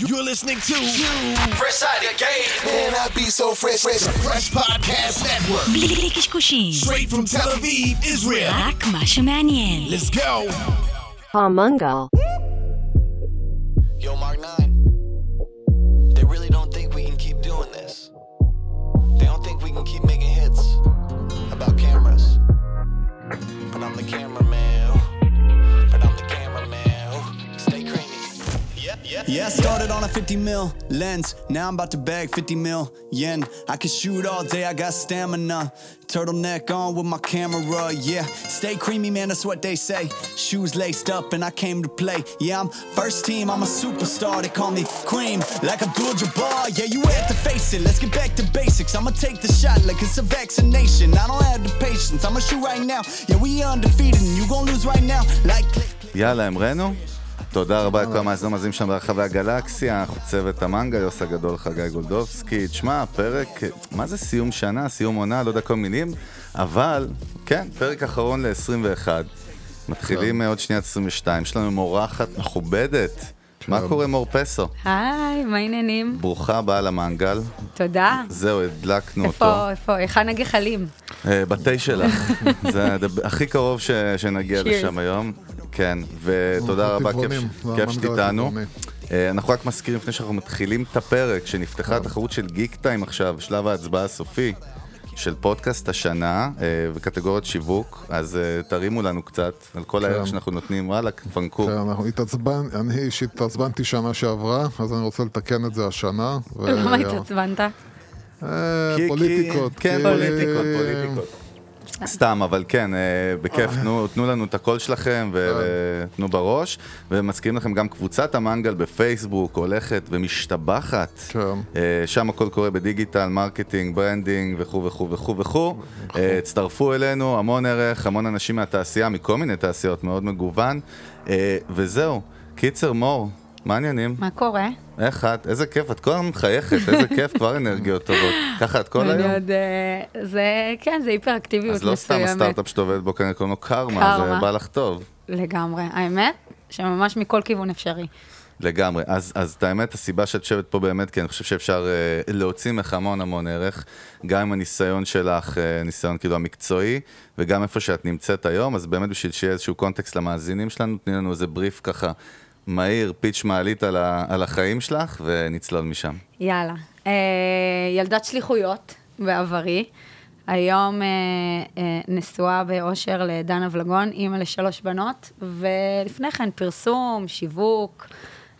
You're listening to Fresh Out of Game. Man, I be so fresh, fresh, fresh podcast network. Straight from Tel Aviv, Israel. Let's go. Palmungal. Yo, Mark 9. They really don't think we can keep doing this. They don't think we can keep making hits about cameras. But I'm the camera. Yeah, yeah. Yeah, I started on a 50 mil lens. Now I'm about to bag 50 mil yen. I can shoot all day, I got stamina. Turtleneck on with my camera, yeah. Stay creamy, man, that's what they say. Shoes laced up, and I came to play. Yeah, I'm first team, I'm a superstar. They call me Cream, like Abdul Jabbar. Yeah, you had to face it. Let's get back to basics. I'ma take the shot like it's a vaccination. I don't have the patience, I'ma shoot right now. Yeah, we undefeated, and you gon' lose right now. Like click, click. יאללה, המראנו. תודה רבה לכל המאזינים המאזינים שם ברחבי הגלקסיה, אנחנו צוות המנגה, יוס הגדול, חגי גולדובסקי. תשמע, פרק, מה זה סיום שנה, סיום עונה, לא יודע כל מילים, אבל, כן, פרק אחרון ל-21. מתחילים עוד שנייה 22, יש לנו מורחת מכובדת. מה קורה מור פסו? היי, מה העניינים? ברוכה הבאה למנגל. תודה. זהו, הדלקנו אותו. איפה, איפה, היכן הגחלים? אה, בתה שלך, זה הכי קרוב ש- שנגיע Cheers. לשם היום. כן, ותודה רבה, כיף שתיתנו. אה, אנחנו רק מזכירים לפני שאנחנו מתחילים את הפרק, שנפתחה התחרות של גיק טיים עכשיו, שלב ההצבעה הסופי של פודקאסט השנה, אה, וקטגוריות שיווק, אז אה, תרימו לנו קצת על כל הערך. שאנחנו נותנים, וואלה, פנקו. כן, אנחנו התעצבן, אני אישית התעצבנתי שנה שעברה, אז אני רוצה לתקן את זה השנה. למה התעצבנת? פוליטיקות. כן, פוליטיקות, פוליטיקות. סתם, אבל כן, אה, בכיף, תנו, תנו לנו את הקול שלכם ותנו בראש, ומזכירים לכם גם קבוצת המנגל בפייסבוק הולכת ומשתבחת. כן. אה, שם הכל קורה ב digital, marketing, branding וכו' וכו' וכו' וכו'. אה, הצטרפו אלינו, המון ערך, המון אנשים מהתעשייה, מכל מיני תעשיות, מאוד מגוון. אה, וזהו, קיצר מור, מה העניינים? מה קורה? איך את? איזה כיף, את כל הזמן מחייכת, איזה כיף, כבר אנרגיות טובות. ככה את כל היום? עוד... אה, זה, כן, זה היפראקטיביות אז לא סתם מסוימת. הסטארט-אפ שאת עובדת בו, כנראה קוראים לו קרמה, זה. בא לך טוב. לגמרי. האמת, שממש מכל כיוון אפשרי. לגמרי. אז, אז את האמת, הסיבה שאת יושבת פה באמת, כי אני חושב שאפשר אה, להוציא ממך המון המון ערך, גם עם הניסיון שלך, אה, ניסיון כאילו המקצועי, וגם איפה שאת נמצאת היום, אז באמת בשביל שיהיה איזשהו קונטקסט למאזינים שלנו, תני לנו איזה בריף ככה מהיר, פיץ' מעלית על, ה, על החיים שלך, ונצלול משם. יאללה. אה, ילדת שליחויות בעברי. היום אה, אה, נשואה באושר לדן אבלגון, אימא לשלוש בנות, ולפני כן פרסום, שיווק.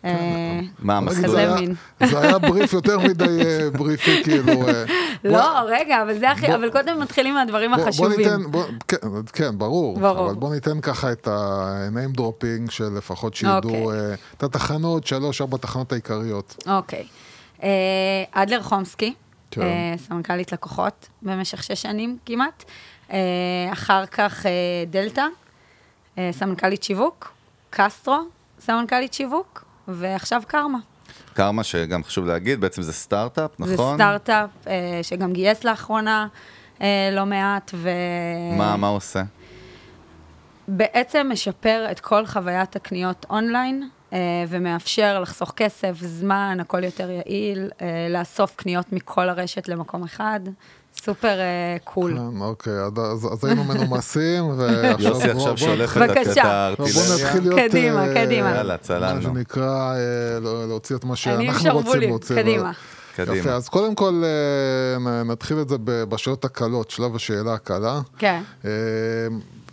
אה, מה נגיד, המסלול? זה היה- מין. זה היה בריף יותר מדי אה, בריפי, כאילו. אה, לא, רגע, אבל זה הכי, אבל קודם מתחילים מהדברים בוא החשובים. ניתן, כן, כן, ברור, ברור. אבל בוא ניתן ככה את ה-name dropping של לפחות שידעו אוקיי. את התחנות, שלוש, ארבע תחנות העיקריות. אוקיי. אדלר חומסקי, כן. סמנכ"לית לקוחות במשך שש שנים כמעט. אחר כך דלתא, סמנכ"לית שיווק. קסטרו, סמנכ"לית שיווק. ועכשיו קרמה. קרמה, שגם חשוב להגיד, בעצם זה סטארט-אפ, זה נכון? סטארט-אפ אה, שגם גייס לאחרונה אה, לא מעט, ו... מה, מה הוא עושה? בעצם משפר את כל חוויית הקניות אונליין, אה, ומאפשר לחסוך כסף, זמן, הכל יותר יעיל, אה, לאסוף קניות מכל הרשת למקום אחד. סופר אה, קול. כן, אוקיי, אז היינו מנומסים, ועכשיו... יוסי עכשיו שולף את ה- בבקשה. את בוא הארטילריה. נתחיל להיות... קדימה, אה, קדימה. יאללה, מה צללנו. שנקרא, אה, לא- להוציא את מה שאנחנו רוצים להוציא. קדימה. קדימה. יפה, אז קודם כל אה, נתחיל את זה ב- בשאלות הקלות, שלב השאלה הקלה. כן. אה,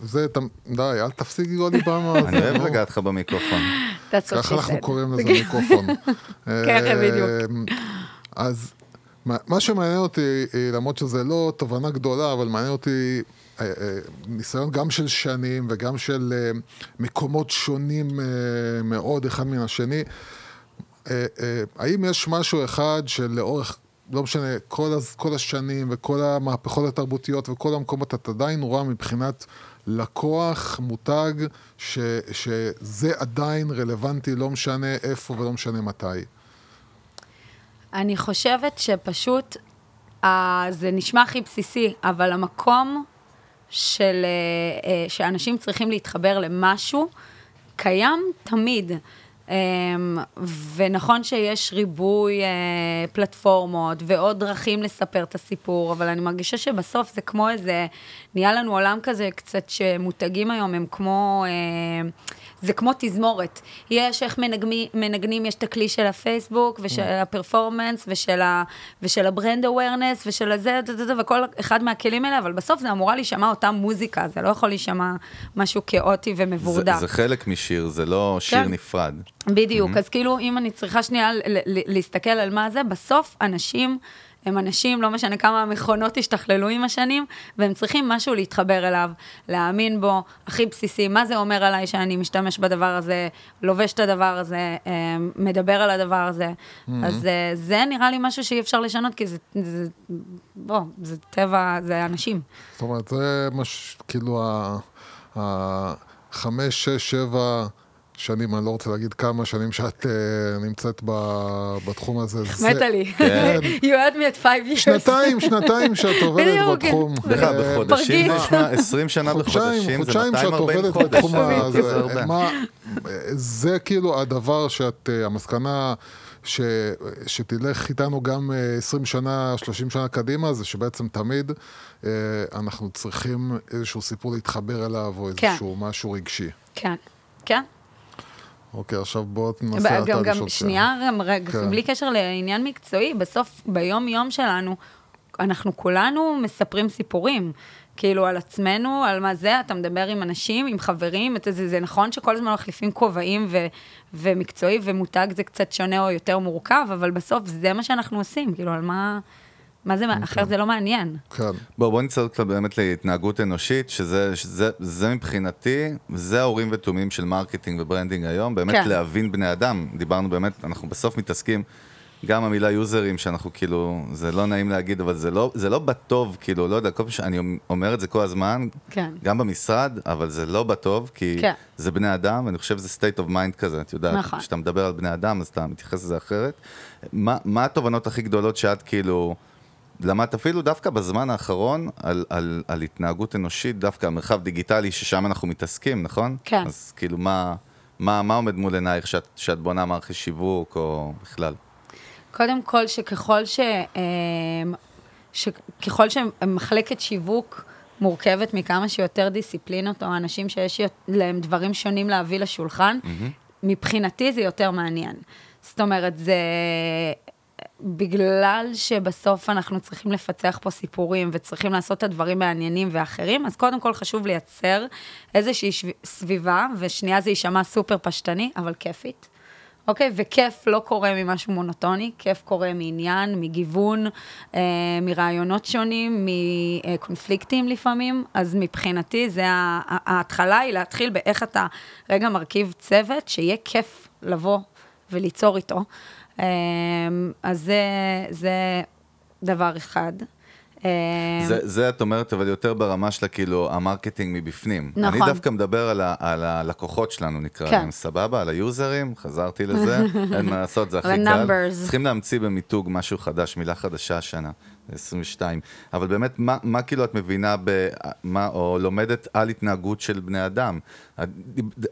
זה, ת- די, אל תפסיקי גולי במה. אני אוהב לגעת לך במיקרופון. ככה אנחנו. קוראים לזה מיקרופון. ככה בדיוק. אה, אז מה שמעניין אותי, אה, למרות שזה לא תובנה גדולה, אבל מעניין אותי אה, אה, ניסיון גם של שנים וגם של מקומות שונים מאוד אחד מן השני. האם יש משהו אחד שלאורך, לא משנה, כל, הז, כל השנים וכל המהפכות התרבותיות וכל המקומות, אתה עדיין רואה מבחינת לקוח, מותג, ש, שזה עדיין רלוונטי, לא משנה איפה ולא משנה מתי. אני חושבת שפשוט, אה, זה נשמע הכי בסיסי, אבל המקום של, אה, אה, שאנשים צריכים להתחבר למשהו, קיים תמיד. אמ, ונכון שיש ריבוי אה, פלטפורמות ועוד דרכים לספר את הסיפור, אבל אני מרגישה שבסוף זה כמו איזה, נהיה לנו עולם כזה קצת שמותגים היום הם כמו, אה, זה כמו תזמורת. יש איך מנגני, מנגנים, יש את הכלי של הפייסבוק ושל ה performance ושל, ה, ושל ה brand awareness ושל הזה, וכל אחד מהכלים האלה, אבל בסוף זה אמורה להישמע אותה מוזיקה, זה לא יכול להישמע משהו כאוטי ומבורדק. זה, זה חלק משיר, זה לא שיר כן. נפרד. בדיוק, אז כאילו, אם אני צריכה שנייה ל- ל- להסתכל על מה זה, בסוף אנשים הם אנשים, לא משנה כמה המכונות השתכללו עם השנים, והם צריכים משהו להתחבר אליו, להאמין בו, הכי בסיסי, מה זה אומר עליי שאני משתמש בדבר הזה, לובש את הדבר הזה, אה, מדבר על הדבר הזה. אז אה, זה נראה לי משהו שאי אפשר לשנות, כי זה, זה בוא, זה טבע, זה אנשים. זאת אומרת, זה מש... כאילו ה... ה... חמש, שש, שבע שנים, אני לא רוצה להגיד כמה שנים שאת uh, נמצאת ב... בתחום הזה. זה- מתה לי. כן. you had me at five years. שנתיים, שנתיים שאת עובדת בדיוק. בתחום. אה, בחודשים זה. נשמע 20 שנה חודשיים, בחודשים, זה חודשיים שאת 240 עובדת חודש. בתחום זה הזה. זה כאילו הדבר שאת, אה, המסקנה ש, שתלך איתנו גם אה, 20 שנה, 30 שנה קדימה, זה שבעצם תמיד אה, אנחנו צריכים איזשהו סיפור להתחבר אליו, או כן. איזשהו משהו רגשי. כן, כן. אוקיי, עכשיו בוא גם, אתה גם לשאול שנייה, גם רגע, כן. בלי קשר לעניין מקצועי, בסוף, ביום-יום שלנו, אנחנו כולנו מספרים סיפורים. כאילו על עצמנו, על מה זה, אתה מדבר עם אנשים, עם חברים, את זה, זה נכון שכל הזמן מחליפים כובעים ו, ומקצועי ומותג זה קצת שונה או יותר מורכב, אבל בסוף זה מה שאנחנו עושים, כאילו על מה, מה זה, אוקיי. אחרת זה לא מעניין. כן. בואו בוא נצטרך באמת להתנהגות אנושית, שזה, שזה זה מבחינתי, זה האורים ותומים של marketing ו branding היום, באמת כן. להבין בני אדם. דיברנו באמת, אנחנו בסוף מתעסקים, גם המילה יוזרים, שאנחנו כאילו, זה לא נעים להגיד, אבל זה לא, זה לא בטוב, כאילו, לא יודע, כל פעם שאני אומר את זה כל הזמן, כן. גם במשרד, אבל זה לא בטוב, כי כן. זה בני אדם, ואני חושב שזה state of mind כזה, את יודעת, נכון. כשאתה מדבר על בני אדם, אז אתה מתייחס לזה אחרת. מה, מה התובנות הכי גדולות שאת כאילו... למדת אפילו דווקא בזמן האחרון על, על, על התנהגות אנושית, דווקא המרחב דיגיטלי ששם אנחנו מתעסקים, נכון? כן. אז כאילו, מה, מה, מה עומד מול עינייך שאת, שאת בונה מערכי שיווק או בכלל? קודם כל, שככל ש... אמ, שככל שמחלקת שיווק מורכבת מכמה שיותר דיסציפלינות, או אנשים שיש להם דברים שונים להביא לשולחן, מבחינתי זה יותר מעניין. זאת אומרת, זה... בגלל שבסוף אנחנו צריכים לפצח פה סיפורים וצריכים לעשות את הדברים מעניינים ואחרים, אז קודם כל חשוב לייצר איזושהי סביבה, ושנייה זה יישמע סופר פשטני, אבל כיפית. אוקיי? וכיף לא קורה ממשהו מונוטוני, כיף קורה מעניין, מגיוון, אה, מרעיונות שונים, מקונפליקטים לפעמים, אז מבחינתי זה ההתחלה היא להתחיל באיך אתה רגע מרכיב צוות, שיהיה כיף לבוא וליצור איתו. אה, אז זה, זה דבר אחד. אה, זה, זה את אומרת, אבל יותר ברמה של כאילו ה marketing מבפנים. נכון. אני דווקא מדבר על, ה, על הלקוחות שלנו, נקרא כן. להם, סבבה? על היוזרים, חזרתי לזה, אין מה לעשות, זה הכי קל. צריכים להמציא במיתוג משהו חדש, מילה חדשה השנה, 22. אבל באמת, מה, מה כאילו את מבינה, ב, מה, או לומדת על התנהגות של בני אדם?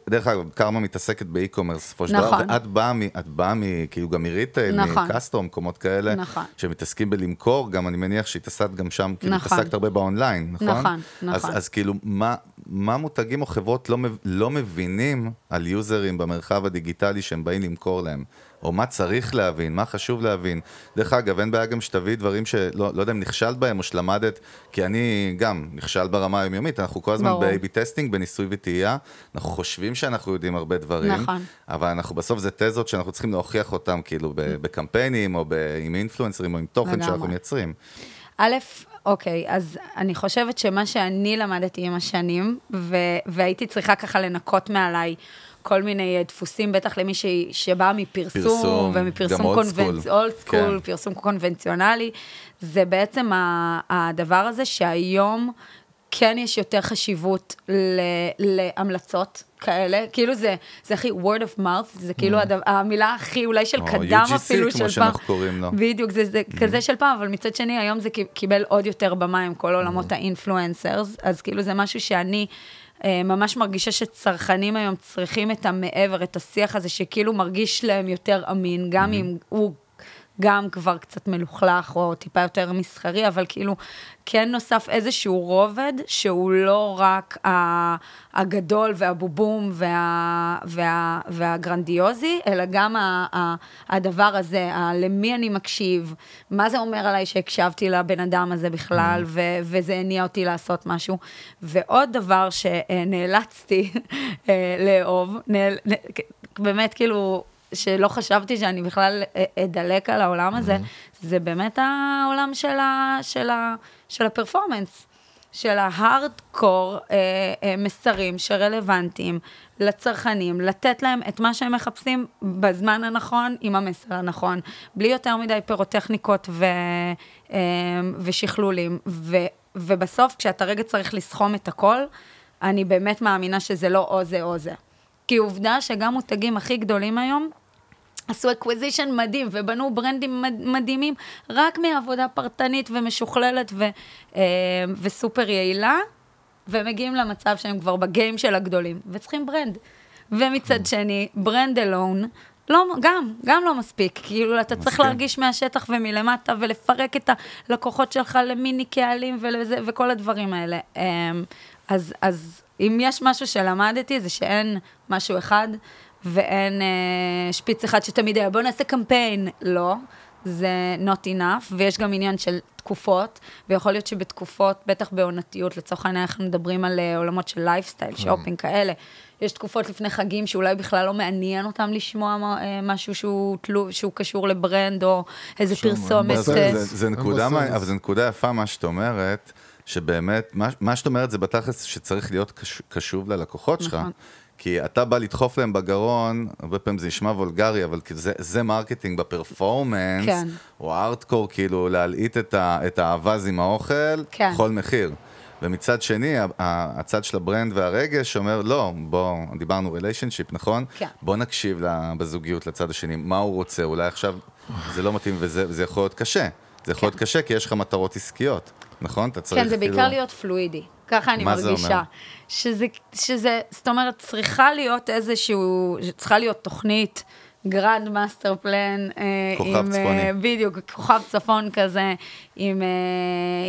דרך אגב, קרמה מתעסקת ב e-commerce, בסופו של דבר, נכון. ואת באה, מ- את באה מ, כאילו גם מ retail, נכון. מקסטרו, מקומות כאלה, נכון. שמתעסקים בלמכור, גם אני מניח שהתעסקת גם שם, כאילו נכון. התעסקת הרבה באונליין, נכון? נכון, נכון. אז, אז כאילו, מה, מה מותגים או חברות לא, לא מבינים על יוזרים במרחב הדיגיטלי שהם באים למכור להם? או מה צריך להבין, מה חשוב להבין. דרך אגב, אין בעיה גם שתביאי דברים שלא לא יודע אם נכשלת בהם או שלמדת, כי אני גם נכשל ברמה היומיומית, אנחנו כל הזמן. ב-AB testing, בניסוי וטעייה, אנחנו חושבים שאנחנו יודעים הרבה דברים, נכון. אבל אנחנו בסוף זה תזות שאנחנו צריכים להוכיח אותם, כאילו, ב- בקמפיינים, או ב- עם אינפלואנסרים, או עם תוכן. שאנחנו מייצרים. א', אוקיי, אז אני חושבת שמה שאני למדתי עם השנים, ו- והייתי צריכה ככה לנקות מעליי כל מיני אה, דפוסים, בטח למי ש- שבא מפרסום, פרסום, ומפרסום קונבנצ... old school, כן. פרסום קונבנציונלי, זה בעצם ה- הדבר הזה שהיום כן יש יותר חשיבות ל- להמלצות כאלה, כאילו זה, זה הכי word of mouth, זה כאילו הדבר, המילה הכי אולי של או קדם UGC, אפילו כמו של פעם. שאנחנו קוראים לו. בדיוק, זה, זה כזה של פעם, אבל מצד שני, היום זה קיבל עוד יותר במה עם כל עולמות האינפלואנסרס, אז כאילו זה משהו שאני ממש מרגישה שצרכנים היום צריכים את המעבר, את השיח הזה, שכאילו מרגיש להם יותר אמין, גם אם הוא גם כבר קצת מלוכלך, או טיפה יותר מסחרי, אבל כאילו, כן נוסף איזשהו רובד, שהוא לא רק הגדול והבובום וה, וה, והגרנדיוזי, אלא גם ה, ה, הדבר הזה, ה, למי אני מקשיב, מה זה אומר עליי שהקשבתי לבן אדם הזה בכלל, ו, וזה הניע אותי לעשות משהו. ועוד דבר שנאלצתי אה, לאהוב, נאל, באמת כאילו, שלא חשבתי שאני בכלל אדלק על העולם הזה, זה באמת העולם של, ה, של, ה, של הפרפורמנס, של ההארדקור אה, אה, מסרים שרלוונטיים לצרכנים, לתת להם את מה שהם מחפשים בזמן הנכון, עם המסר הנכון, בלי יותר מדי פירוטכניקות ו, אה, ושכלולים. ו, ובסוף, כשאתה רגע צריך לסכום את הכל, אני באמת מאמינה שזה לא או זה או זה. כי עובדה שגם מותגים הכי גדולים היום, עשו acquisition מדהים ובנו ברנדים מד- מדהימים רק מעבודה פרטנית ומשוכללת ו, אה, וסופר יעילה, ומגיעים למצב שהם כבר ב game של הגדולים, וצריכים brand. ומצד שני, brand alone, לא, גם, גם לא מספיק. כאילו, אתה צריך מסכים. להרגיש מהשטח ומלמטה, ולפרק את הלקוחות שלך למיני קהלים ולזה, וכל הדברים האלה. אמ, אז, אז אם יש משהו שלמדתי, זה שאין משהו אחד, ואין אה, שפיץ אחד שתמיד היה, בוא נעשה קמפיין. לא, זה not enough, ויש גם עניין של תקופות, ויכול להיות שבתקופות, בטח בעונתיות, לצורך העניין אנחנו מדברים על אה, עולמות של lifestyle, shopping כאלה. יש תקופות לפני חגים שאולי בכלל לא מעניין אותם לשמוע מה- אה, משהו שהוא, תלו, שהוא קשור ל brand, או איזה פרסומת. זה, זה, זה נקודה, אבל זו נקודה יפה מה שאת אומרת, שבאמת, מה, מה שאת אומרת זה בתכלס שצריך להיות קש, קשוב ללקוחות שלך. נכון. כי אתה בא לדחוף להם בגרון, הרבה פעמים זה נשמע וולגרי, אבל כאילו זה, זה marketing ב performance, כן. או הארדקור, כאילו להלעיט את, ה, את האווז עם האוכל, כן. בכל מחיר. ומצד שני, הצד של ה brand והרגש אומר, לא, בוא, דיברנו relationship, נכון? כן. בוא נקשיב בזוגיות לצד השני, מה הוא רוצה, אולי עכשיו זה לא מתאים וזה וזה יכול להיות קשה. זה יכול להיות קשה כי יש לך מטרות עסקיות, נכון? אתה צריך כן, זה בעיקר כאילו- להיות פלואידי. ככה אני מה זה מרגישה. אומר? שזה, שזה, זאת אומרת, צריכה להיות איזשהו, צריכה להיות תוכנית, grand master plan. כוכב עם, צפוני. אה, בדיוק, כוכב צפון כזה, עם, אה,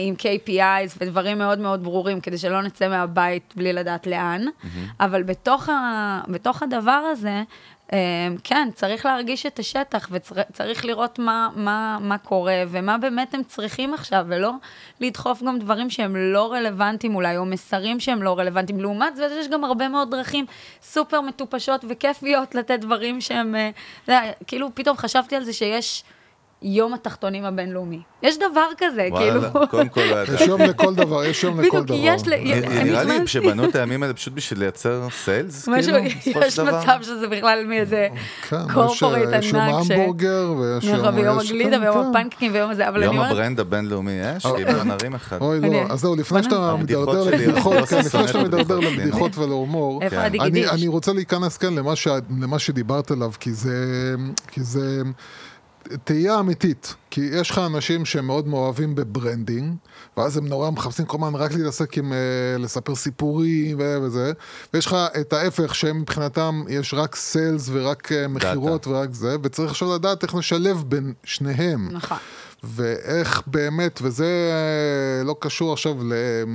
עם KPIs ודברים מאוד מאוד ברורים, כדי שלא נצא מהבית בלי לדעת לאן. אבל בתוך, ה, בתוך הדבר הזה, כן, צריך להרגיש את השטח וצריך לראות מה, מה, מה קורה ומה באמת הם צריכים עכשיו, ולא לדחוף גם דברים שהם לא רלוונטיים אולי, או מסרים שהם לא רלוונטיים. לעומת זאת, יש גם הרבה מאוד דרכים סופר מטופשות וכיפיות לתת דברים שהם... אה, כאילו, פתאום חשבתי על זה שיש יום התחתונים הבינלאומי. יש דבר כזה, כאילו... וואלה, קודם כל. יש יום לכל דבר, יש יום לכל דבר. יש ל- נראה- אני נראה לי שבנו את הימים האלה פשוט בשביל לייצר סיילס, כאילו, בסופו יש של דבר. מצב שזה בכלל מאיזה כן, יש- קורפורט יש יום ענק. המבורגר, ויש יום... נכון, ויום יש- הגלידה, כן, ויום כן. הפנקקים, ויום הזה, אבל אני יום אומרת... הברנד הבינלאומי יש, כאילו נרים אחד. אוי, לא, אז זהו, לפני שאתה. מדרדר לבדיחות, כן, לפני שאתה את מדרדר. לבדיחות ולהומור, כן. אני, אני רוצה להיכנס כאן למה, ש, למה שדיברת עליו, כי זה, כי זה תהייה אמיתית. כי יש לך אנשים שהם מאוד מאוהבים ב branding, ואז הם נורא מחפשים כל הזמן רק להתעסק עם, אה, לספר סיפורים ו- וזה, ויש לך את ההפך, שהם מבחינתם, יש רק sales ורק אה, מכירות ורק זה, וצריך עכשיו לדעת איך לשלב בין שניהם. נכון. ואיך באמת, וזה אה, לא קשור עכשיו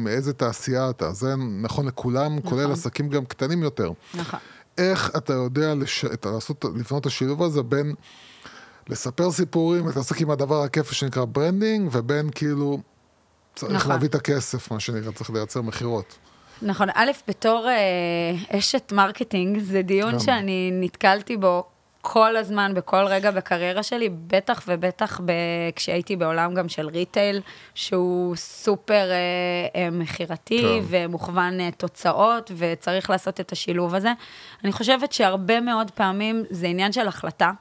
לאיזה תעשייה אתה, זה נכון לכולם, כולל עסקים גם קטנים יותר. נכון. איך אתה יודע לש... את... לעשות, לבנות את השילוב הזה בין לספר סיפורים, להתעסק עם הדבר הכיפי שנקרא branding, ובין כאילו, צריך נכון. להביא את הכסף, מה שנקרא, צריך לייצר מכירות. נכון, א', בתור אה, אשת marketing, זה דיון גם. שאני נתקלתי בו כל הזמן, בכל רגע בקריירה שלי, בטח ובטח ב- כשהייתי בעולם גם של retail, שהוא סופר אה, אה, מכירתי כן. ומוכוון אה, תוצאות, וצריך לעשות את השילוב הזה. אני חושבת שהרבה מאוד פעמים זה עניין של החלטה,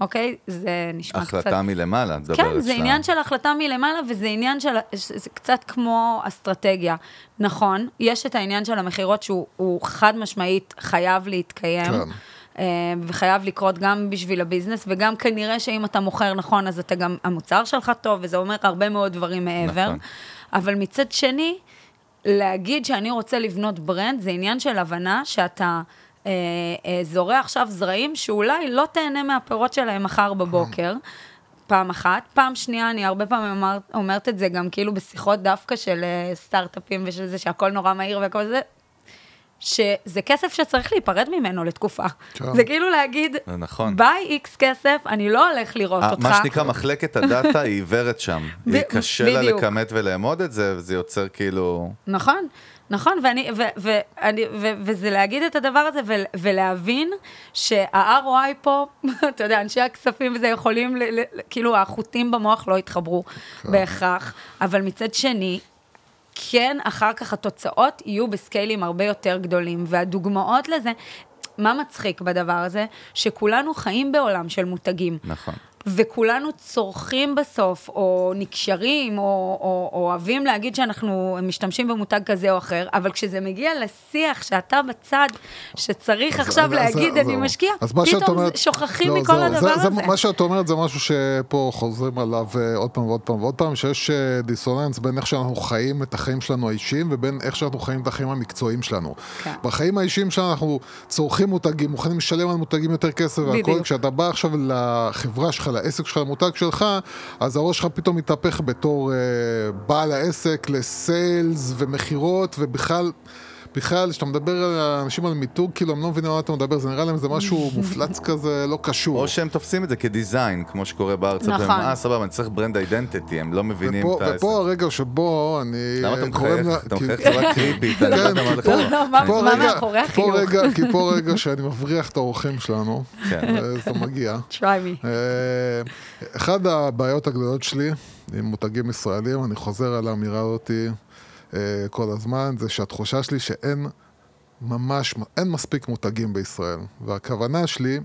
אוקיי? זה נשמע קצת... החלטה מלמעלה, את מדברת. כן, זה שלה. עניין של החלטה מלמעלה, וזה עניין של, זה קצת כמו אסטרטגיה. נכון, יש את העניין של המכירות שהוא הוא חד משמעית חייב להתקיים. כן. אה, וחייב לקרות גם בשביל הביזנס, וגם כנראה שאם אתה מוכר נכון, אז אתה גם, המוצר שלך טוב, וזה אומר הרבה מאוד דברים מעבר. נכון. אבל מצד שני, להגיד שאני רוצה לבנות brand, זה עניין של הבנה שאתה זורע עכשיו זרעים שאולי לא תהנה מהפירות שלהם מחר בבוקר. פעם אחת. פעם שנייה, אני הרבה פעמים אומר, אומרת את זה גם כאילו בשיחות דווקא של אה, סטארט-אפים ושל זה שהכל נורא מהיר וכל זה, שזה כסף שצריך להיפרד ממנו לתקופה. כן. זה כאילו להגיד, נכון. bye X כסף, אני לא הולך לראות ה- אותך. מה שנקרא מחלקת הדאטה היא עיוורת שם. ב- היא קשה לה. לכמת ולאמוד את זה, וזה יוצר כאילו... נכון, נכון, ואני, ו, ו, אני, ו, וזה להגיד את הדבר הזה ו, ולהבין שה-ROI פה, אתה יודע, אנשי הכספים וזה יכולים, ל, ל, כאילו החוטים במוח לא יתחברו בהכרח, אבל מצד שני, כן, אחר כך התוצאות יהיו בסקיילים הרבה יותר גדולים, והדוגמאות לזה, מה מצחיק בדבר הזה? שכולנו חיים בעולם של מותגים. נכון. וכולנו צורכים בסוף, או נקשרים, או, או, או אוהבים להגיד שאנחנו משתמשים במותג כזה או אחר, אבל כשזה מגיע לשיח שאתה בצד, שצריך עכשיו אז- להגיד, אז- אני. משקיע, אז פתאום אומרת- שוכחים לא, מכל זהו, הדבר זה, הזה. זה, מה שאת אומרת זה משהו שפה חוזרים עליו אה, עוד פעם ועוד פעם ועוד פעם, שיש אה, דיסוננס בין איך שאנחנו חיים את החיים שלנו האישיים ובין איך שאנחנו חיים את החיים המקצועיים שלנו. כן. בחיים האישיים שלנו אנחנו צורכים מותגים, מוכנים לשלם על מותגים יותר כסף והכל. כשאתה בא עכשיו לחברה שלך, לעסק שלך, למותג שלך, אז הראש שלך פתאום מתהפך בתור אה, בעל העסק לסיילס ומכירות ובכלל... בכלל, כשאתה מדבר על האנשים על מיתוג, כאילו, הם לא מבינים על מה אתה מדבר, זה נראה להם איזה משהו מופלץ כזה, לא קשור. או שהם תופסים את זה כדיזיין, כמו שקורה בארץ. נכון. אה, סבבה, אני צריך ברנד אידנטיטי, הם לא מבינים את העסק. ופה הרגע שבו אני למה אתה מחייך? אתה מחייך בצורה קריפית, אני לא יודע מה כי לך. פה- לא, רגע- כי פה רגע שאני מבריח את האורחים שלנו, כן. וזה מגיע. try me. אה, אחד הבעיות הגדולות שלי עם מותגים ישראלים, אני חוזר על האמירה הזאתי אה, כל הזמן, זה שהתחושה שלי שאין ממש, אין מספיק מותגים בישראל. והכוונה שלי,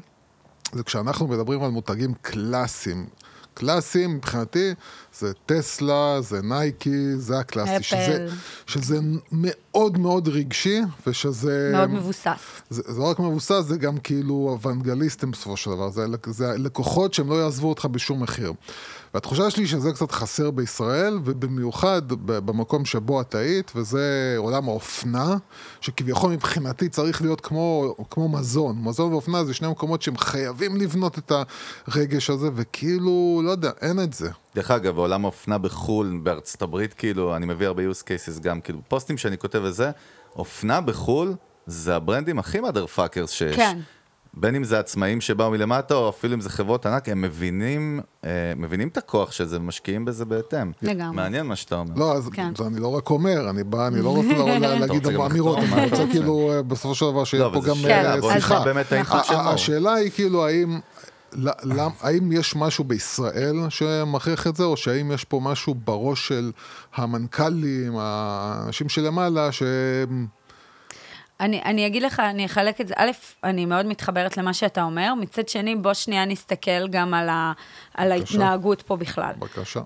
זה כשאנחנו מדברים על מותגים קלאסיים. קלאסיים מבחינתי זה טסלה, זה נייקי, זה הקלאסי. אפל. שזה, שזה מאוד מאוד רגשי, ושזה... מאוד מבוסס. זה, זה לא רק מבוסס, זה גם כאילו אוונגליסטים בסופו של דבר, זה, זה לקוחות שהם לא יעזבו אותך בשום מחיר. והתחושה שלי שזה קצת חסר בישראל, ובמיוחד במקום שבו את היית, וזה עולם האופנה, שכביכול מבחינתי צריך להיות כמו, כמו מזון. מזון ואופנה זה שני מקומות שהם חייבים לבנות את הרגש הזה, וכאילו, לא יודע, אין את זה. דרך אגב, בעולם האופנה בחו"ל, בארצות הברית, כאילו, אני מביא הרבה use cases גם, כאילו, פוסטים שאני כותב וזה, אופנה בחו"ל זה הברנדים הכי mother fuckers שיש. כן. בין אם זה עצמאים שבאו מלמטה, או אפילו אם זה חברות ענק, הם מבינים, אה, מבינים את הכוח של זה ומשקיעים בזה בהתאם. לגמרי. מעניין מה שאתה אומר. לא, אז כן. זה אני לא רק אומר, אני בא, אני לא רוצה לה- להגיד אמירות, אני רוצה? כאילו אה, בסופו של דבר שיהיה לא, פה גם שאלה, אה, שיחה. נשמע באמת את האינפוט של ה- מאור. השאלה היא כאילו, האם... למ- האם יש משהו בישראל שמכריח את זה, או שהאם יש פה משהו בראש של המנכ"לים, האנשים שלמעלה, שהם... אני, אני אגיד לך, אני אחלק את זה, א', אני מאוד מתחברת למה שאתה אומר, מצד שני, בוא שנייה נסתכל גם על, ה, על ההתנהגות פה בכלל. בבקשה.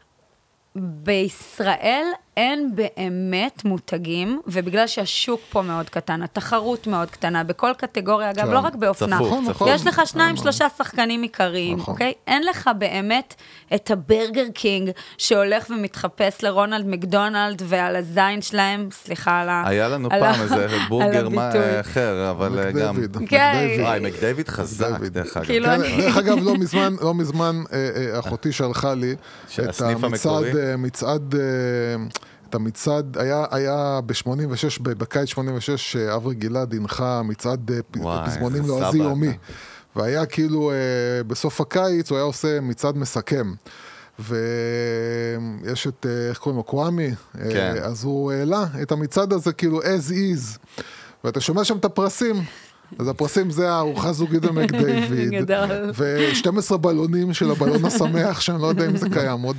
בישראל אין באמת מותגים, ובגלל שהשוק פה מאוד קטן, התחרות מאוד קטנה, בכל קטגוריה, אגב, כן. לא רק באופנה. צפוף, נכון, צפוף. נכון. יש לך שניים, שלושה שחקנים עיקריים, נכון. אוקיי? אין לך באמת את הברגר קינג שהולך ומתחפש לרונלד מקדונלד ועל הזין שלהם, סליחה על ה... היה לנו על פעם איזה בורגר מה-. אחר, אבל גם... מקדייוויד, כן. וואי, מקדייוויד חזק. דרך אגב. כאילו, כן, דרך אגב, לא מזמן, לא מזמן, אה, אה, אחותי שלחה לי את המצעד, המקורי? מצעד, אה, את המצעד, היה, היה ב-86, בקיץ 86, אה, אברי גלעד הנחה מצעד אה, פזמונים לועזי יומי. והיה כאילו, בסוף הקיץ הוא היה עושה מצעד מסכם. ויש את, איך קוראים לו, קוואמי, כן. אז הוא העלה את המצעד הזה כאילו as is, ואתה שומע שם את הפרסים. אז הפרסים זה הארוחה זוגית במקדייוויד, גדול. ו-12 בלונים של הבלון השמח, שאני לא יודע אם זה קיים עוד,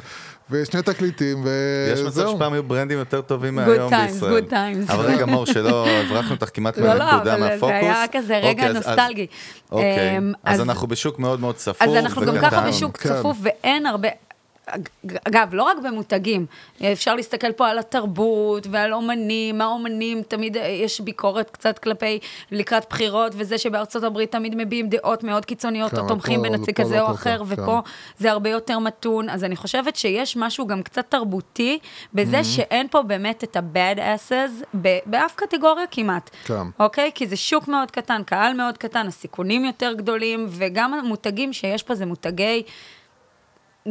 ושני תקליטים, יש מצב וזהו. שפעם היו ברנדים יותר טובים מהיום בישראל. good times. אבל רגע, מור, שלא הברחנו אותך כמעט לא, לא, מהנקודה, אבל מהפוקוס. זה היה כזה רגע אוקיי, נוסטלגי. אוקיי, אמ, אז אנחנו בשוק מאוד מאוד צפוף אז אנחנו גם. ככה בשוק כן. צפוף, ואין הרבה... אגב, לא רק במותגים, אפשר להסתכל פה על התרבות ועל אומנים, האומנים, תמיד יש ביקורת קצת כלפי לקראת בחירות, וזה שבארצות הברית תמיד מביעים דעות מאוד קיצוניות, כן, או תומכים פה- בנציג פה כזה לא או אחר, כך, ופה כן. זה הרבה יותר מתון, אז אני חושבת שיש משהו גם קצת תרבותי Mm-hmm. בזה שאין פה באמת את ה-bad asses באף קטגוריה כמעט. כן. אוקיי? כי זה שוק מאוד קטן, קהל מאוד קטן, הסיכונים יותר גדולים, וגם המותגים שיש פה זה מותגי...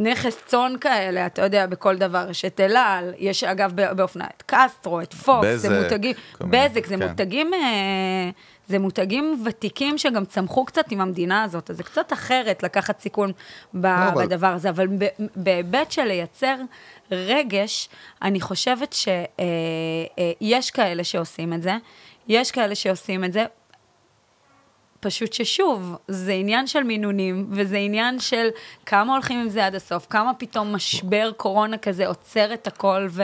נכס צאן כאלה, אתה יודע, בכל דבר, יש את אל על, יש אגב באופנה את קסטרו, את פוקס, זה בזק, מותגים, כל מיני, בזק, זה כן. מותגים, אה, זה מותגים ותיקים שגם צמחו קצת עם המדינה הזאת, אז זה קצת אחרת לקחת סיכון ב- אבל- בדבר הזה, אבל בהיבט של לייצר רגש, אני חושבת שיש כאלה שעושים את זה, יש כאלה שעושים את זה, פשוט ששוב, זה עניין של מינונים, וזה עניין של כמה הולכים עם זה עד הסוף, כמה פתאום משבר קורונה כזה עוצר את הכל ו-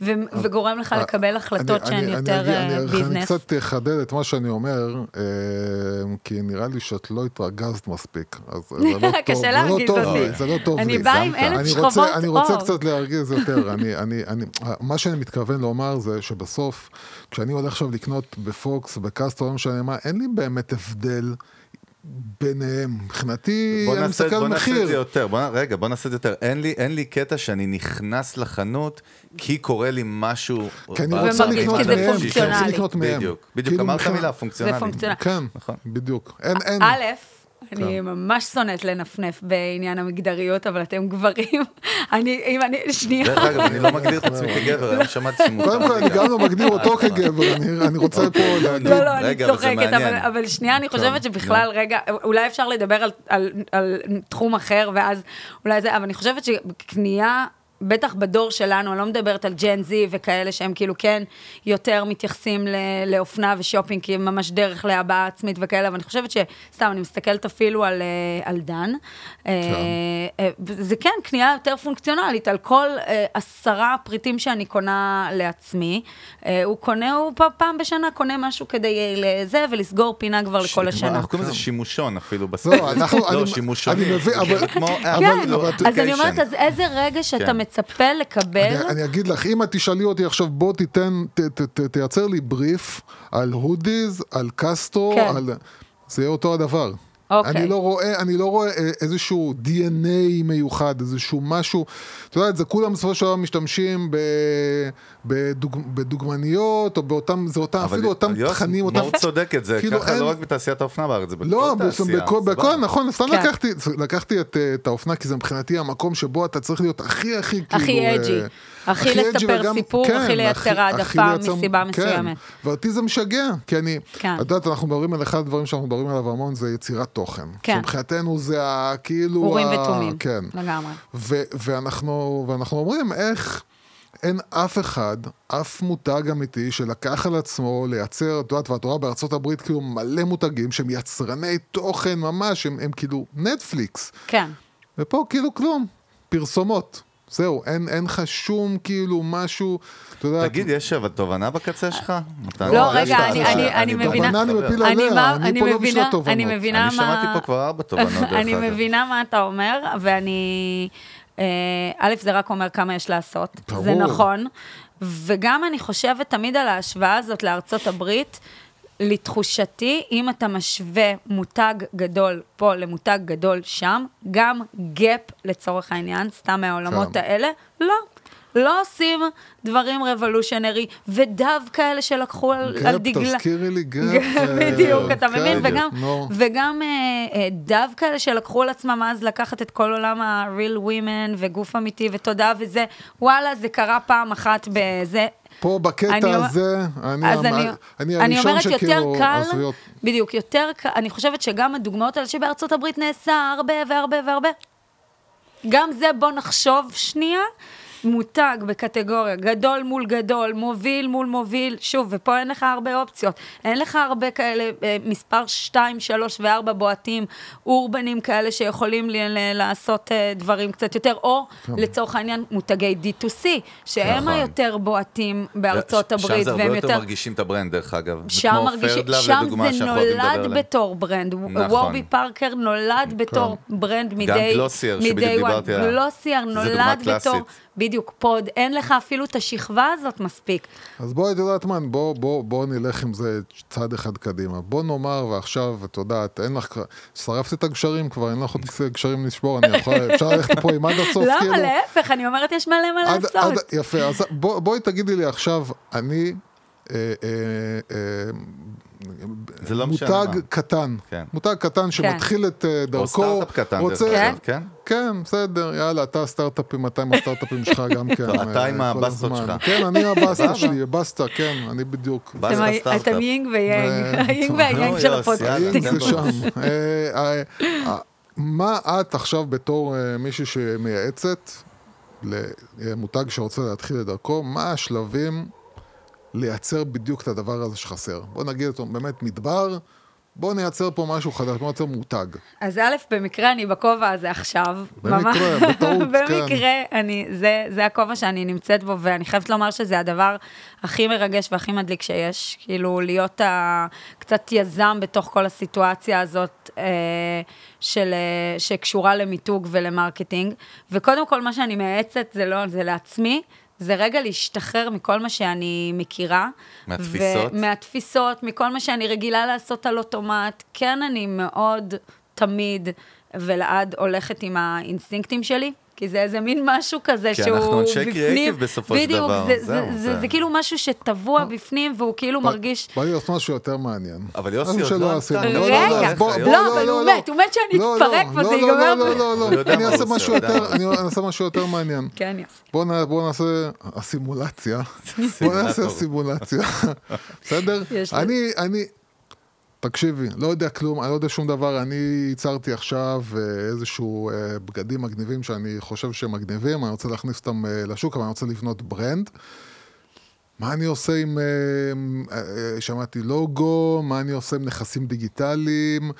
ו- וגורם לך לקבל החלטות אני- שהן אני- יותר אני- אה, אני- אני ביזנס. קצת אחדד את מה שאני אומר, אה, כי נראה לי שאת לא התרגזת מספיק. אז זה לא טוב, קשה זה לא טוב אותי. לי, זה לא טוב לי. אני באה עם. אלף אני שכבות רוצה- אני רוצה אור. קצת להרגיז יותר. אני- אני- אני- מה שאני מתכוון לומר זה שבסוף, כשאני הולך עכשיו לקנות בפוקס, בקסטרו, לא משנה מה, אין לי באמת הבדל. ביניהם, מבחינתי, בוא אני מסתכל בוא על נעשה את זה מחיר. יותר, בוא, רגע, בוא נעשה את זה יותר. אין לי, אין לי קטע שאני נכנס לחנות כי קורה לי משהו... כי אני רוצה לקנות זה מהם, כי אני רוצה פונקציונלי. לקנות מהם. בדיוק, בדיוק, כאילו אמרת מילה, פונקציונלי. זה פונקציונלי. כן, נכון. בדיוק. אין, אין. א', אני ממש שונאת לנפנף בעניין המגדריות, אבל אתם גברים. אני, אם אני, שנייה. דרך אגב, אני לא מגדיר את עצמי כגבר, היום שמעתי שמותר. קודם כל, אני גם לא מגדיר אותו כגבר, אני- אני רוצה פה להגיד... לא, לא, אני רגע, אבל זה צוחקת, אבל, שנייה, אני חושבת שבכלל, רגע, אולי אפשר לדבר על, על, על תחום אחר, ואז אולי זה, אבל אני חושבת שקנייה, בטח בדור שלנו, אני לא מדברת על ג'ן זי וכאלה שהם כאילו כן יותר מתייחסים ל, לאופנה ושופינג, כי הם ממש דרך להבעה עצמית וכאלה, אבל אני חושבת שסתם, אני מסתכלת אפילו על, אה, על דן. אה, אה, זה כן קנייה יותר פונקציונלית, על כל עשרה פריטים שאני קונה לעצמי, הוא קונה, הוא פ- פעם בשנה קונה משהו כדי לזה, ולסגור פינה כבר לכל השנה. אנחנו קוראים לזה שימושון אפילו בסוף. לא, אנחנו- לא, שימושון. אני מבין, אבל- כן, אז אני אומרת, אז איזה רגש אתה כן. מצפה לקבל? אני, אני אגיד לך, אם את תשאלי אותי עכשיו, בוא תיתן, ת, ת, ת, תייצר לי בריף על הודיז, על קסטרו, כן. על... זה יהיה אותו הדבר. אוקיי. אני לא רואה, אני לא רואה אה, איזשהו DNA מיוחד, איזשהו משהו, אתה יודע, זה כולם בסופו של דבר משתמשים ב, בדוג, בדוגמניות, או באותם, זה אותם, אבל אפילו אותם יוס תכנים, אותם... מאוד צודקת, זה כאילו ככה אין- לא רק בתעשיית האופנה בארץ, זה בכל לא, תעשייה. בכל, סבבה. בכל, נכון, סתם כן. לקחתי, לקחתי את, אה, את האופנה, כי זה מבחינתי המקום שבו אתה צריך להיות הכי הכי הכי כאילו... אה, אג'י. הכי לספר וגם- סיפור, הכי לייצר העדפה מסיבה מסוימת. ואותי זה משגע, כי אני, כן. את יודעת, אנחנו מדברים על אחד הדברים שאנחנו מדברים עליו המון, זה יצירת תוכן. כן. שמבחינתנו זה ה... כאילו... אורים ה- ותומים. כן. לגמרי. ו- ואנחנו, ואנחנו אומרים איך אין אף אחד, אף מותג אמיתי שלקח על עצמו לייצר, את יודעת, ואת רואה בארצות הברית כאילו מלא מותגים שהם יצרני תוכן ממש, הם, הם כאילו נטפליקס. כן. ופה כאילו כלום, פרסומות. זהו, אין, אין לך שום כאילו משהו, אתה יודע... תגיד, יש אבל תובנה בקצה שלך? לא, רגע, אני- אני- אני. מבינה- תובנה אני מפיל אני עליה, אני אני פה לא בשביל תובנות. אני מבינה אני מה... שמעתי פה כבר ארבע תובנות, דרך אני אגב. מבינה מה אתה אומר, ואני... אה, א', זה רק אומר כמה יש לעשות. ברור. זה נכון. וגם אני חושבת תמיד על ההשוואה הזאת לארצות הברית. לתחושתי, אם אתה משווה מותג גדול פה למותג גדול שם, גם גאפ לצורך העניין, סתם מהעולמות כן. האלה, לא. לא עושים דברים רבולושנרי, ודו כאלה שלקחו על, על גאפ, דגלה. תזכירי לי גאפ. בדיוק, אה, אתה כן, מבין? וגם, נו. וגם אה, אה, דו כאלה שלקחו על עצמם אז לקחת את כל עולם ה-real women וגוף אמיתי ותודעה וזה, וואלה, זה קרה פעם אחת בזה. פה בקטע אני הזה, אני, המ- אני, אני אני הראשון אומרת יותר שכאילו, קל, עזבי אותי. בדיוק, יותר קל, אני חושבת שגם הדוגמאות האלה שבארצות הברית נעשה הרבה והרבה והרבה, גם זה בוא נחשוב שנייה, מותג בקטגוריה, גדול מול גדול, מוביל מול מוביל, שוב, ופה אין לך הרבה אופציות. אין לך הרבה כאלה, אה, מספר 2, 3 ו-4 בועטים, אורבנים כאלה שיכולים לעשות אה, דברים קצת יותר, או לצורך העניין מותגי D2C, שהם נכון. היותר בועטים בארצות שם הברית, זה הרבה והם יותר יותר... מרגישים את ה brand, דרך אגב. שם מרגישים, שם זה נולד. בתור brand. נכון. וורבי פארקר נולד בתור brand מדי... גלוסייר, שבדיוק. דיברתי עליה. גלוסייר נולד בתור... בדיוק, פוד, אין לך אפילו את השכבה הזאת מספיק. אז בואי, את יודעת מה, בוא, בוא, בוא נלך עם זה צעד אחד קדימה. בוא נאמר, ועכשיו, את יודעת, אין לך, שרפת את הגשרים כבר, אין לך עוד גשרים לשבור, אני יכול, אפשר ללכת פה עם עד הסוף, כאילו. למה? להפך, אני אומרת, יש מלא מה עד, לעשות. עד, יפה, אז בוא, בואי תגידי לי עכשיו, אני... אה, אה, אה, לא משנה מותג מה. קטן, כן. מותג קטן שמתחיל את אה, דרכו, או סטארט-אפ קטן, רוצה, דרך אגב, כן? כן, בסדר, יאללה, אתה הסטארט-אפים, אתה עם הסטארט-אפים שלך גם כן. לא, אתה אה, עם הבסטות. שלך. כן, אני הבסטה. שלי, בסטה, כן, אני בדיוק. בסטה אתם- סטארט-אפ. אתם יין ויאנג, אה, היין. והיאנג נו, של הפודקאסטים. זה. שם. מה את עכשיו בתור מישהי שמייעצת למותג שרוצה להתחיל את דרכו, מה השלבים לייצר בדיוק את הדבר הזה שחסר? בוא נגיד אותו באמת מדבר, בוא נייצר פה משהו חדש, בוא נייצר מותג. אז א', במקרה אני בכובע הזה עכשיו. במקרה, בטעות, כן. במקרה, אני, זה, זה הכובע שאני נמצאת בו, ואני חייבת לומר שזה הדבר הכי מרגש והכי מדליק שיש. כאילו, להיות ה, קצת יזם בתוך כל הסיטואציה הזאת אה, של, אה, שקשורה למיתוג ול marketing. וקודם כל, מה שאני מייעצת זה לא, זה לעצמי. זה רגע להשתחרר מכל מה שאני מכירה. מהתפיסות? מהתפיסות, מכל מה שאני רגילה לעשות על אוטומט. כן, אני מאוד תמיד ולעד הולכת עם האינסטינקטים שלי. כי זה איזה מין משהו כזה כי שהוא אנחנו אנשי בפנים. קריאייטיב בסופו של בדיוק, דבר, זה, זהו, זה, זה, זה- זה כאילו משהו שטבוע בפנים, והוא כאילו מרגיש... בא לי לעשות משהו יותר מעניין. אבל יוסי עוד לא עשינו. עשתה. לא, לא, לא, רגע, לא, אבל הוא מת, הוא מת שאני לא, אתפרק לא, לא, זה לא, ייגמר לא, לא, לא, יודע אני אעשה משהו יותר, אני אעשה משהו יותר מעניין. כן, יס. בוא נ- בוא נעשה הסימולציה, בוא נעשה סימולציה, בסדר? אני, אני, תקשיבי, לא יודע כלום, אני לא יודע שום דבר, אני ייצרתי עכשיו אה, איזשהו אה, בגדים מגניבים שאני חושב שהם מגניבים, אני רוצה להכניס אותם אה, לשוק, אבל אני רוצה לבנות ברנד. מה אני עושה עם, שמעתי לוגו, מה אני עושה עם נכסים דיגיטליים,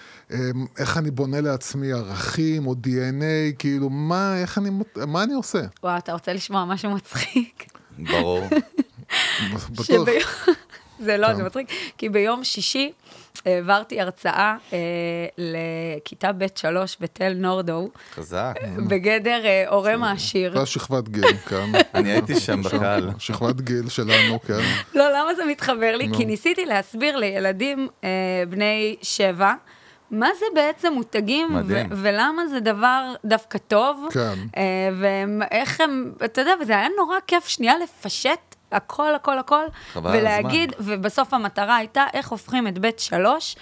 איך אני בונה לעצמי ערכים או DNA, כאילו, מה, איך אני, מה אני עושה? וואו, אתה רוצה לשמוע משהו מצחיק? ברור. בטוח. שביום- זה לא, כן. זה מצחיק, כי ביום שישי העברתי הרצאה אה, לכיתה ב' שלוש בתל נורדו, חזק. בגדר אה, הורה מעשיר. זה השכבת גיל, כן. אני הייתי שם בקהל. שכבת גיל שלנו, כן. לא, למה זה מתחבר לי? כי ניסיתי להסביר לילדים אה, בני שבע. מה זה בעצם מותגים, ו-. ולמה זה דבר דווקא טוב, כן. אה, ואיך הם, אתה יודע, וזה היה נורא כיף שנייה לפשט הכל, הכל, הכל, ולהגיד, ובסוף המטרה הייתה איך הופכים את בית שלוש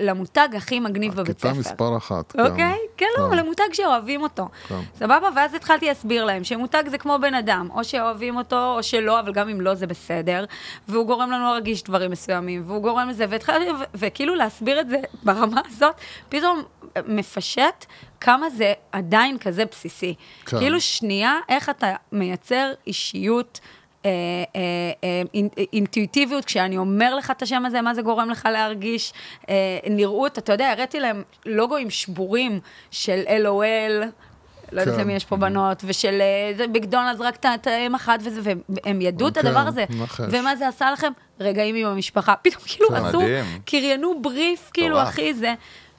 למותג הכי מגניב בבית ספר. כיתה מספר אחת, כן. אוקיי? כן, לא, אבל למותג שאוהבים אותו. כן. סבבה? ואז התחלתי להסביר להם שמותג זה כמו בן אדם, או שאוהבים אותו או שלא, אבל גם אם לא זה בסדר, והוא גורם לנו להרגיש דברים מסוימים, והוא גורם לזה, והתחלתי, וכאילו להסביר את זה ברמה הזאת, פתאום מפשט כמה זה עדיין כזה בסיסי. כן. כאילו שנייה, איך אתה מייצר אישיות. אה, אה, אה, אינ- אינטואיטיביות, כשאני אומר לך את השם הזה, מה זה גורם לך להרגיש, אה, נראות, אתה יודע, הראיתי להם לוגוים שבורים של LOL, לא יודעת כן. למי יש פה בנות, ושל מקדונלדס רק את- האם אחת וזה, והם ידעו את כן, הדבר הזה. ומה זה עשה לכם? רגעים עם המשפחה. פתאום כאילו כן. עשו, מדהים. קריינו בריף, כאילו. אחי, זה.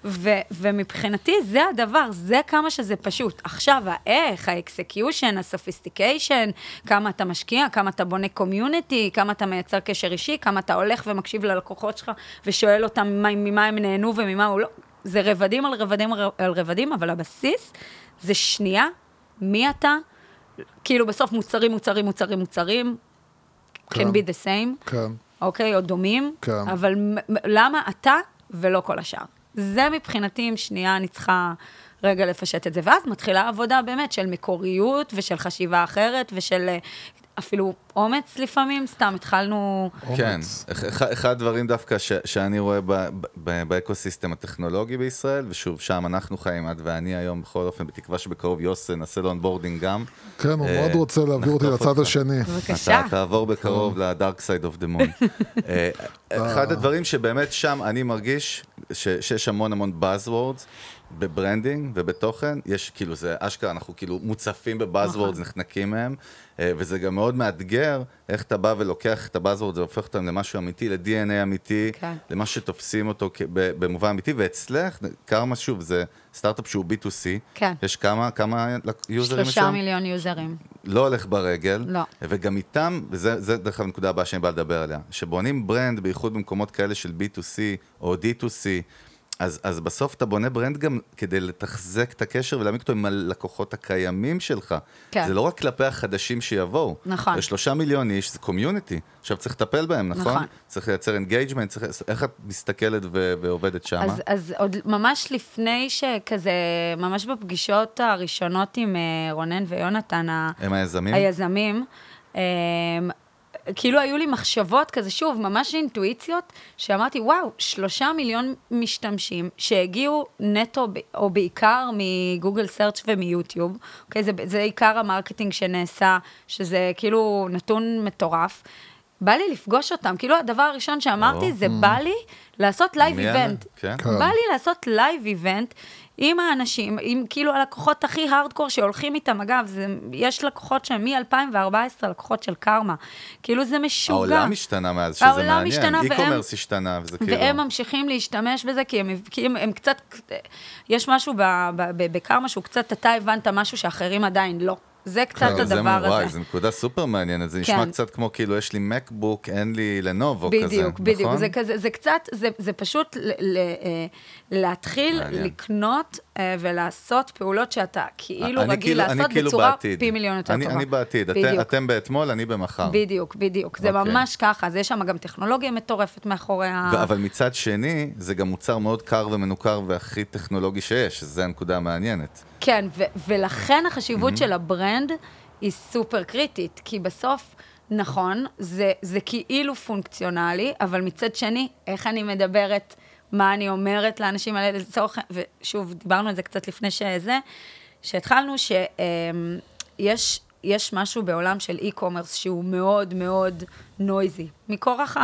ו- ומבחינתי זה הדבר, זה כמה שזה פשוט. עכשיו, האיך, ה execution, ה sophistication, כמה אתה משקיע, כמה אתה בונה community, כמה אתה מייצר קשר אישי, כמה אתה הולך ומקשיב ללקוחות שלך ושואל אותם ממה, ממה הם נהנו וממה הוא לא. זה רבדים על רבדים על רבדים, אבל הבסיס זה שנייה, מי אתה, כאילו בסוף מוצרים, מוצרים, מוצרים, מוצרים, can כן. be the same. כן. אוקיי, או דומים, כן. אבל למה אתה ולא כל השאר? זה מבחינתי, אם שנייה אני צריכה רגע לפשט את זה. ואז מתחילה עבודה באמת של מקוריות ושל חשיבה אחרת ושל... אפילו אומץ לפעמים, סתם התחלנו... כן. אחד, הדברים דווקא ש, שאני רואה ב, ב, ב ecosystem הטכנולוגי בישראל, ושוב, שם אנחנו חיים, את ואני היום, בכל אופן, בתקווה שבקרוב יוס נעשה לו onboarding גם. כן, הוא אה, מאוד רוצה להעביר אותי לצד. השני. בבקשה. אתה תעבור בקרוב ל dark side of the moon. אחד הדברים שבאמת שם אני מרגיש שיש המון המון Buzzwords ב branding ובתוכן, יש כאילו זה אשכרה, אנחנו כאילו מוצפים ב buzzwords, נחנקים מהם, אה, וזה גם מאוד מאתגר איך אתה בא ולוקח את ה buzzwords והופך אותם למשהו אמיתי, ל-DNA אמיתי, כן. למה שתופסים אותו במובן אמיתי, ואצלך, קרמה שוב, זה סטארט-אפ שהוא B2C, כן. יש כמה, כמה users יש שלושה שם? מיליון users. לא הולך ברגל, לא. וגם איתם, וזה זה דרך אגב הנקודה הבאה שאני בא לדבר עליה, שבונים brand, בייחוד במקומות כאלה של B2C או D2C, אז, אז בסוף אתה בונה brand גם כדי לתחזק את הקשר ולהעמיק אותו עם הלקוחות הקיימים שלך. כן. זה לא רק כלפי החדשים שיבואו. נכון. יש שלושה מיליון איש, זה community. עכשיו צריך לטפל בהם, נכון? נכון. צריך לייצר engagement, צריך... איך את מסתכלת ו... ועובדת שם? אז, אז עוד ממש לפני שכזה, ממש בפגישות הראשונות עם אה, רונן ויונתן, ה- הם היזמים? היזמים, אה, כאילו היו לי מחשבות כזה, שוב, ממש אינטואיציות, שאמרתי, וואו, שלושה מיליון משתמשים שהגיעו נטו, או בעיקר מגוגל search ומיוטיוב, אוקיי? זה, זה עיקר ה marketing שנעשה, שזה כאילו נתון מטורף. בא לי לפגוש אותם, כאילו הדבר הראשון שאמרתי, או. זה בא לי לעשות live? event. כן. בא לי לעשות live event עם האנשים, עם כאילו הלקוחות הכי הארדקור שהולכים איתם. אגב, זה, יש לקוחות שהם מ-2014 לקוחות של קרמה. כאילו זה משוגע. העולם השתנה מאז, שזה העולם מעניין. השתנה, והם- e-commerce השתנה, וזה כאילו... והם ממשיכים להשתמש בזה, כי הם, כי הם, הם קצת, יש משהו ב- ב- ב- בקרמה שהוא קצת, אתה הבנת משהו שאחרים עדיין לא. זה קצת כן, זה הדבר וואי, הזה. זו נקודה סופר מעניינת, זה נשמע כן. קצת כמו כאילו יש לי מקבוק, אין לי לנובו כזה, בדיוק, בדיוק. נכון? זה כזה, זה קצת, זה, זה פשוט ל, ל, אה, להתחיל מעניין. לקנות אה, ולעשות פעולות שאתה כאילו רגיל כאילו- לעשות כאילו בצורה בעתיד. פי מיליון יותר אני- טובה. אני בעתיד, בדיוק. אתם באתמול, אני במחר. בדיוק, בדיוק. זה אוקיי. ממש ככה, אז יש שם גם טכנולוגיה מטורפת מאחורי ה... אבל מצד שני, זה גם מוצר מאוד קר ומנוכר והכי טכנולוגי שיש, שזו הנקודה המעניינת. כן, ו- ולכן החשיבות של ה brand היא סופר קריטית, כי בסוף, נכון, זה, זה כאילו פונקציונלי, אבל מצד שני, איך אני מדברת, מה אני אומרת לאנשים האלה, לצורך, ושוב, דיברנו על זה קצת לפני שזה, שהתחלנו, שיש... יש משהו בעולם של e-commerce שהוא מאוד מאוד נויזי, מכורח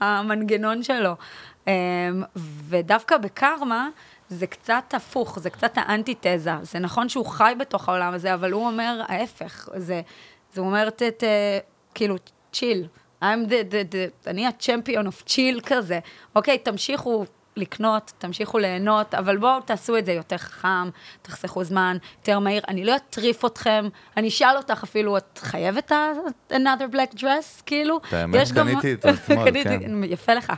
המנגנון שלו. אמ, ודווקא בקרמה, זה קצת הפוך, זה קצת האנטיתזה. זה נכון שהוא חי בתוך העולם הזה, אבל הוא אומר ההפך. זה, זה אומר, ת, ת, כאילו, chill. I'm the, the, the, אני ה-champion of chill כזה. אוקיי, תמשיכו לקנות, תמשיכו ליהנות, אבל בואו תעשו את זה יותר חכם, תחסכו זמן, יותר מהיר. אני לא אטריף אתכם, אני אשאל אותך אפילו, את חייבת ה- another black dress, כאילו? את האמת, יש גם- קניתי אותו אתמול, קניתי, כן. יפה לך.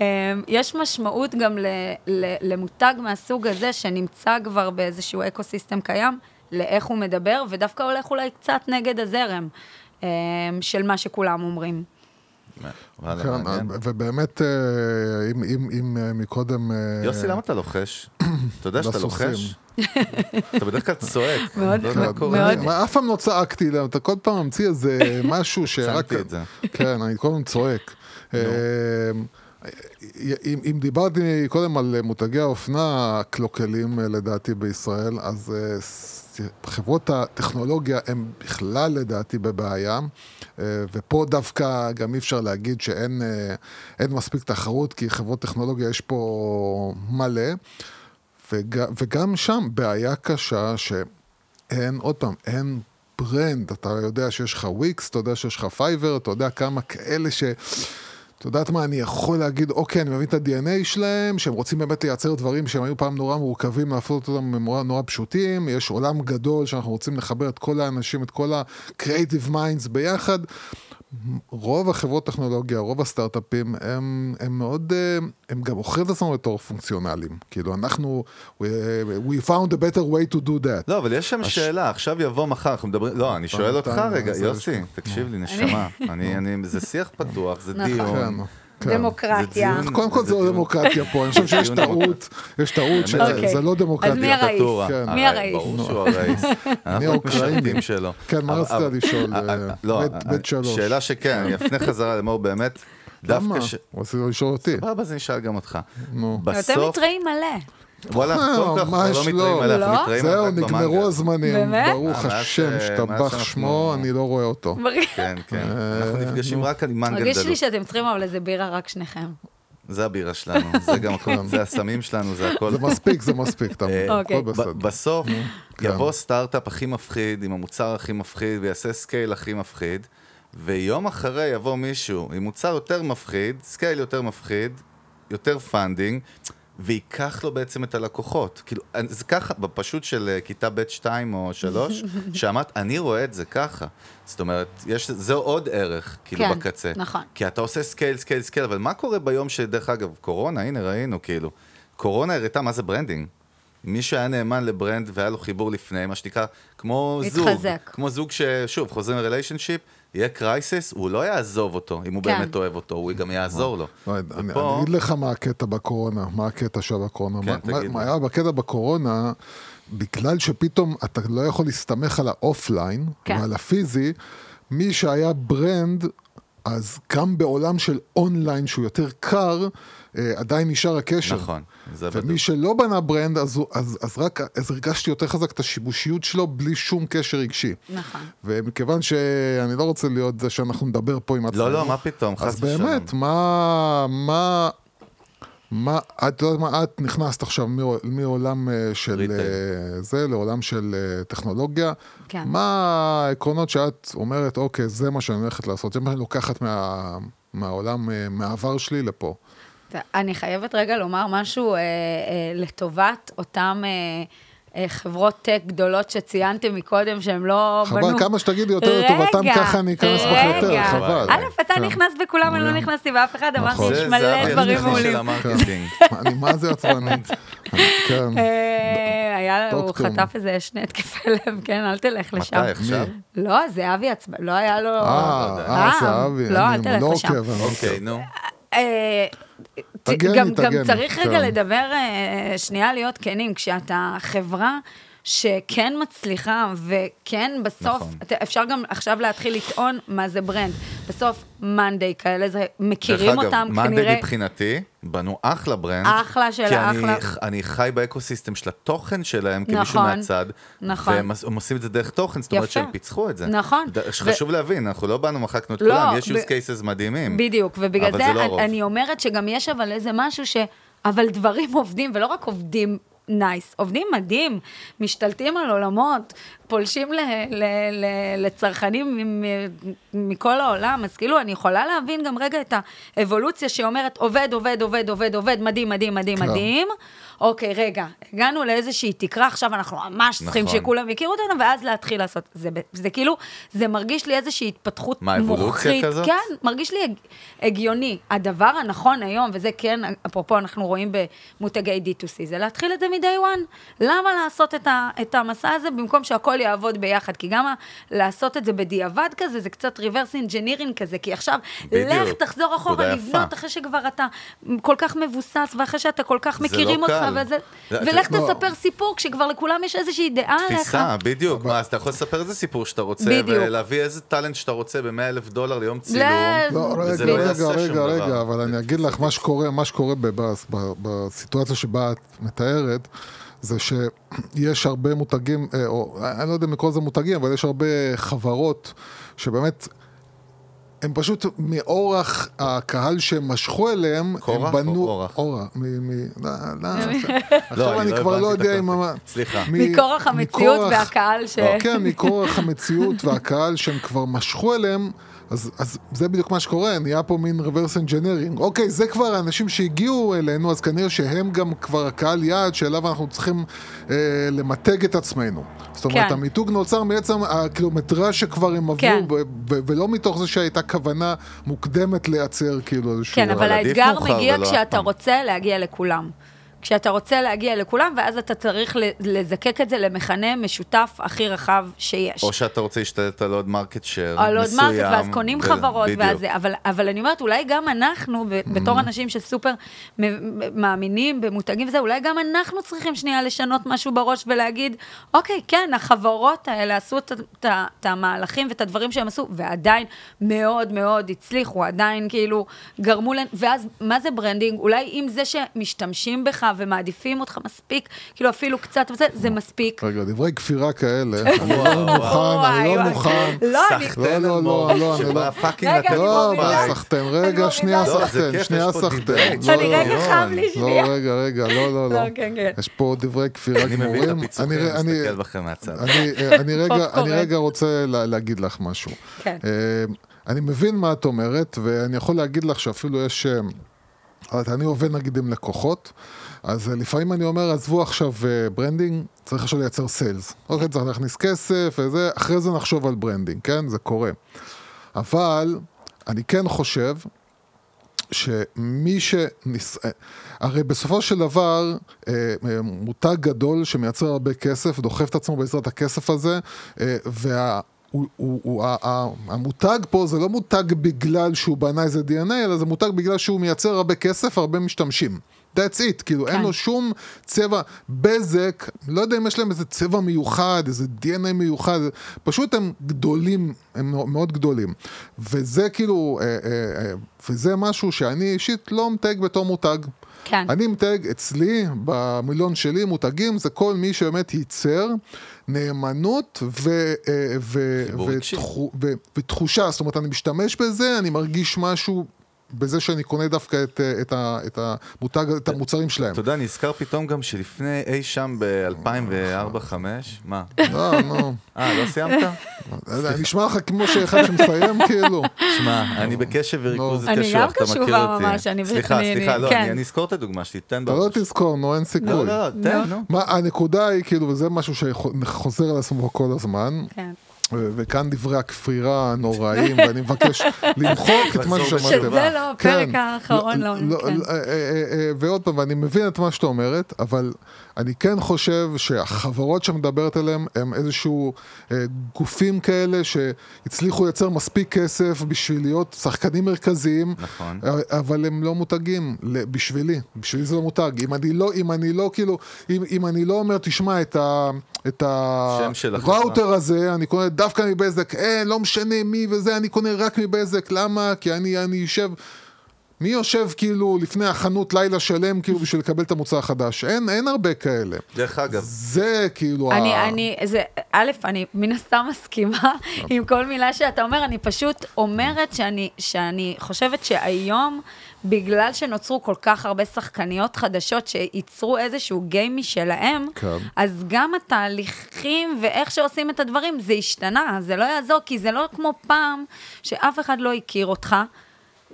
אמ, יש משמעות גם ל, ל, למותג מהסוג הזה, שנמצא כבר באיזשהו ecosystem קיים, לאיך הוא מדבר, ודווקא הולך אולי קצת נגד הזרם אמ, של מה שכולם אומרים. כן. ובאמת, אה, אם- אם אם, אה, מקודם... אה, יוסי, למה אתה לוחש? אתה יודע שאתה. לוחש? אתה בדרך כלל צועק. מאוד- לא. אני- אף פעם לא צעקתי אתה כל פעם ממציא איזה משהו שרק... שמתי את זה. כן, אני כל הזמן צועק. אם, אם דיברתי קודם על מותגי האופנה הקלוקלים אה, לדעתי בישראל, אז אה, חברות הטכנולוגיה הן בכלל לדעתי בבעיה, אה, ופה דווקא גם אי אפשר להגיד שאין אין מספיק תחרות, כי חברות טכנולוגיה יש פה מלא, וג, וגם שם בעיה קשה שאין, עוד פעם, אין brand, אתה יודע שיש לך וויקס, אתה יודע שיש לך פייבר, אתה יודע כמה כאלה ש... את יודעת מה, אני יכול להגיד, אוקיי, אני מבין את ה-DNA שלהם, שהם רוצים באמת לייצר דברים שהם היו פעם נורא מורכבים, להפוך אותם נורא, נורא פשוטים, יש עולם גדול שאנחנו רוצים לחבר את כל האנשים, את כל ה-creative minds ביחד. רוב החברות טכנולוגיה, רוב הסטארט-אפים, הם, הם מאוד, אה, הם גם מוכרים את עצמם בתור פונקציונליים. כאילו, אנחנו, we, we found a better way to do that. לא, אבל יש שם שאלה, עכשיו יבוא מחר, אנחנו מדברים, לא, אני שואל אותך רגע, יוסי, תקשיב לי, נשמה, אני, אני, זה שיח פתוח, זה נכון. דיון, כן. דמוקרטיה. זה קודם כל זה לא דמוקרטיה פה, אני חושב שיש טעות, יש טעות אוקיי. שזה לא אז מי דמוקרטיה. הרעיס? כן. מי הרי- הרעיס? ברור שהוא הרעיס. משרתים שלו. כן, מה רצית לשאול? אה, אה, לא, בית- אה, שלוש. שאלה שכן, אני אפנה חזרה לאמור באמת. למה? דווקא ש... רצית לשאול אותי. סבבה, אז אני אשאל גם אותך. נו. אתם בסוף, מתראים מלא. וואלה, אה, כל אנחנו ממש לא מתראים לא. אנחנו לא? מתראים זהו, רק במנגה. נגמרו הזמנים, באמת? ברוך אה, השם, ש- מאז השתבח שאנחנו- שמו, אני לא רואה אותו. כן, כן. אנחנו נפגשים רק על מנגל מרגיש לי. שאתם צריכים אבל איזה בירה רק שניכם. זה הבירה שלנו, זה גם הכל, זה הסמים שלנו, זה הכל. זה מספיק, זה מספיק, מבין, אוקיי. הכל בסדר. בסוף כן. יבוא סטארט-אפ הכי מפחיד, עם המוצר הכי מפחיד, ויעשה scale הכי מפחיד, ויום אחרי יבוא מישהו עם מוצר יותר מפחיד, scale יותר מפחיד, יותר funding, וייקח לו בעצם את הלקוחות. כאילו, זה ככה, בפשוט של אה, כיתה ב' 2 או 3, שאמרת, אני רואה את זה ככה. זאת אומרת, יש, זה עוד ערך, כאילו, כן, בקצה. נכון. כי אתה עושה scale, scale, scale, אבל מה קורה ביום שדרך אגב, קורונה, הנה ראינו, כאילו, קורונה הראתה מה זה branding. מי שהיה נאמן ל brand והיה לו חיבור לפני, מה שנקרא, כמו זוג. התחזק. כמו זוג ששוב, חוזרים ל relationship, יהיה crisis, הוא לא יעזוב אותו, אם הוא כן. באמת אוהב אותו, הוא גם יעזור לו. לא, אני ופה- אני אגיד לך מה הקטע בקורונה, מה הקטע של הקורונה. כן, מה- מה- תגיד מה לי. היה בקטע בקורונה, בגלל שפתאום אתה לא יכול להסתמך על ה offline כן. ועל הפיזי, מי שהיה brand, אז גם בעולם של אונליין שהוא יותר קר, עדיין נשאר הקשר. נכון, זה בדיוק. ומי שלא בנה brand, אז, אז, אז רק אז הרגשתי יותר חזק את השימושיות שלו בלי שום קשר רגשי. נכון. ומכיוון שאני לא רוצה להיות זה שאנחנו נדבר פה עם עצמנו. לא, לא, מה פתאום, חס אז ושלום. באמת, מה, מה, מה, את יודעת מה, את נכנסת עכשיו מעול- מעולם אה, של retail. אה, זה לעולם של אה, טכנולוגיה. כן. מה העקרונות שאת אומרת, אוקיי, זה מה שאני הולכת לעשות, זה מה שאני לוקחת מה, מהעולם, אה, מהעבר שלי לפה. אני חייבת רגע לומר משהו אה, אה, לטובת אותם אה, אה, חברות tech גדולות שציינתם מקודם, שהם לא חבל, בנו... כמה שתגידי יותר לטובתם, רגע, ככה אני אכנס בך יותר. חבל. א', אתה כן. נכנס בכולם, אני לא. נכנסתי באף אחד, אמרתי, נכון. יש זה- מלא דברים מעולים. ה marketing. אני מה זה עצבנית. אני- כן. אה, היה הוא. חטף איזה שני התקפי לב, כן, אל תלך לשם. מתי, עכשיו? לא, זה אבי עצבן, לא היה לו... אה, אה, זה אבי, לא, אל אני תלך לא לשם. לא אוקיי. נו. אה, ת- תגני, גם, גם תגני, צריך רגע כן. לדבר, אה, שנייה להיות כנים, כשאתה חברה שכן מצליחה, וכן בסוף, נכון. אפשר גם עכשיו להתחיל לטעון מה זה brand. בסוף מאנדיי כאלה, זה, מכירים דרך אותם אגב, מאנדיי כנראה... מבחינתי, בנו אחלה brand. אחלה של כי אני- אחלה. אני חי ב ecosystem של התוכן שלהם כמישהו נכון, מהצד. נכון. והם עושים את זה דרך תוכן, זאת אומרת יפה. שהם פיצחו את זה. נכון. ד- חשוב להבין, אנחנו לא באנו, מחקנו את לא, כולם, יש ב- use cases מדהימים. בדיוק, ובגלל זה, זה לא אני. אני אומרת שגם יש אבל איזה משהו ש... אבל דברים עובדים, ולא רק עובדים נייס, עובדים מדהים, משתלטים על עולמות, פולשים ל, ל, ל, לצרכנים מ- מכל העולם, אז כאילו אני יכולה להבין גם רגע את האבולוציה שאומרת עובד, עובד, עובד, עובד, עובד, מדהים, מדהים, מדהים, כן. מדהים. אוקיי, רגע, הגענו לאיזושהי תקרה, עכשיו אנחנו ממש צריכים נכון. שכולם יכירו אותנו, ואז להתחיל לעשות. זה, ב- זה כאילו, זה מרגיש לי איזושהי התפתחות מה, אבולוציה מוחית. כזאת? כן, מרגיש לי הג- הגיוני. הדבר הנכון היום, וזה כן, אפרופו אנחנו רואים במותגי D2C, זה להתחיל את זה מ-day one. למה לעשות את, ה, את המסע הזה במקום שהכל יעבוד ביחד? כי גם ה- לעשות את זה בדיעבד כזה, זה קצת reverse engineering כזה, כי עכשיו, בדיוק. לך תחזור אחורה, לבנות. אחרי שכבר אתה כל כך מבוסס, ואחרי שאתה כל כך זה מכירים לא אותך, וזה, זה- ולך לא. תספר סיפור, כשכבר לכולם יש איזושהי דעה עליך. תפיסה, בדיוק. מה, אז אתה יכול לספר איזה סיפור שאתה רוצה. ולהביא איזה טאלנט שאתה רוצה ב-100 אלף דולר ליום לא, צילום. לא, וזה רגע, לא רגע, יעשה שום רגע, דבר. רגע, אבל אני אגיד לך, מה שקורה, מה שקורה ב- ב- ב- בסיטואציה שבה את מתארת, זה שיש הרבה מותגים, אה, או אני לא יודע אם לקרוא לזה מותגים, אבל יש הרבה חברות שבאמת... הם פשוט מאורח הקהל שהם משכו אליהם, קורח הם בנו... או אורח? אורח. מ... מ... לא, לא, עכשיו לא, אני כבר לא יודע אם... סליחה. מכורח המציאות והקהל ש... כן, מכורח המציאות והקהל שהם כבר משכו אליהם, אז, אז זה בדיוק מה שקורה, נהיה פה מין reverse engineering. אוקיי, זה כבר האנשים שהגיעו אלינו, אז כנראה שהם גם כבר הקהל יעד שאליו אנחנו צריכים אה, למתג את עצמנו. זאת אומרת, כן. המיתוג נוצר מעצם הקילומטרה שכבר הם עברו, כן. ולא מתוך זה שהייתה כוונה מוקדמת לייצר כאילו איזשהו... כן, אבל האתגר מגיע כשאתה. רוצה להגיע לכולם. כשאתה רוצה להגיע לכולם, ואז אתה צריך לזקק את זה למכנה משותף הכי רחב שיש. או שאתה רוצה להשתלט על עוד market share על עוד מסוים. market, ואז קונים ו- חברות, בדיוק. ואז זה, אבל, אבל אני אומרת, אולי גם אנחנו, ב- בתור אנשים שסופר מאמינים במותגים וזה, אולי גם אנחנו צריכים שנייה לשנות משהו בראש ולהגיד, אוקיי, כן, החברות האלה עשו את המהלכים ואת הדברים שהם עשו, ועדיין מאוד מאוד הצליחו, עדיין כאילו גרמו להם, ואז מה זה branding? אולי אם זה שמשתמשים בך ומעדיפים אותך מספיק, כאילו אפילו קצת וזה, זה מספיק. רגע, דברי כפירה כאלה, אני לא מוכן, אני לא מוכן. לא, אני... סחטן לא, לא, אלמוג, לא, אני לא- fucking רגע, לתת לא. מה. סחטן? רגע. שנייה לא, סחטן, שנייה סחטן. לא, אני לא, רגע לא. חם לי לא, שנייה. רגע, רגע, לא, לא, לא. לא, כן, כן. יש פה דברי כפירה אני מבין את גמורים. הפיצוחים, אני- אני- מסתכל בכם מהצד. אני, אה, רגע, אני פופקורן. רגע רוצה לה, להגיד לך משהו. כן. אה, אני מבין מה את אומרת, ואני יכול להגיד לך שאפילו יש... אה, אני עובד נגיד עם לקוחות, אז אה, לפעמים אני אומר, עזבו עכשיו אה, branding, צריך עכשיו לייצר sales. אוקיי, צריך להכניס כסף וזה, אחרי זה נחשוב על branding, כן? זה קורה. אבל אני כן חושב שמי שניס... אה, הרי בסופו של דבר, אה, אה, מותג גדול שמייצר הרבה כסף, דוחף את עצמו בעזרת הכסף הזה, אה, וה... הוא, הוא, הוא, ה- ה- המותג פה זה לא מותג בגלל שהוא בנה איזה DNA, אלא זה מותג בגלל שהוא מייצר הרבה כסף, הרבה משתמשים. That's it, כאילו אין כן. לו שום צבע, בזק, לא יודע אם יש להם איזה צבע מיוחד, איזה DNA מיוחד, פשוט הם גדולים, הם מאוד גדולים. וזה כאילו, אה, אה, אה, וזה משהו שאני אישית לא מתייג בתור מותג. כן. אני מתייג אצלי, במילון שלי, מותגים, זה כל מי שבאמת ייצר נאמנות ו, אה, ו, רגשי. ותחו, ו, ותחושה, זאת אומרת, אני משתמש בזה, אני מרגיש משהו בזה שאני קונה דווקא את, אה, את, ה, את המותג, את המוצרים שלהם. אתה יודע, נזכר פתאום גם שלפני אי שם ב-2004-2005, מה? לא, נו, אה, לא סיימת? זה נשמע לך כמו שאחד שמסיים, כאילו. שמע, אני בקשב וריכוז אני קשוח, גם אתה מכיר קשובה אותי. ממש, אני- סליחה, אני- סליחה, אני- לא, כן. אני אזכור את הדוגמה שלי, תן אתה לא בראש. תזכור, נו, אין סיכוי. לא, לא, תן, נו. מה, הנקודה היא, כאילו, וזה משהו שחוזר על עצמו כל הזמן, כן. וכאן דברי הכפירה הנוראיים, ואני מבקש למחוק את מה ששמעתם. שזה לא הפרק כן. האחרון, לא, לא, כן. לא, אה, אה, אה, ועוד פעם, ואני מבין את מה שאת אומרת, אבל אני כן חושב שהחברות שמדברת עליהן הם איזשהו אה, גופים כאלה שהצליחו לייצר מספיק כסף בשביל להיות שחקנים מרכזיים, נכון. אה, אבל הם לא מותגים בשבילי, בשבילי זה לא מותג. אם אני לא, אם אני לא כאילו, אם, אם אני לא אומר, תשמע, את ה... את. הראוטר הזה, אני קונה דווקא מבזק, אה, לא משנה מי וזה, אני קונה רק מבזק, למה? כי אני, אני יושב... מי יושב כאילו לפני החנות לילה שלם כאילו בשביל לקבל את המוצר החדש? אין, אין הרבה כאלה. דרך אגב, זה כאילו אני, ה... אני, זה, א', אני מן הסתם מסכימה עם כל מילה שאתה אומר, אני פשוט אומרת שאני, שאני חושבת שהיום, בגלל שנוצרו כל כך הרבה שחקניות חדשות שייצרו איזשהו גיים משלהם, כן. אז גם התהליכים ואיך שעושים את הדברים, זה השתנה, זה לא יעזור, כי זה לא כמו פעם שאף אחד לא הכיר אותך.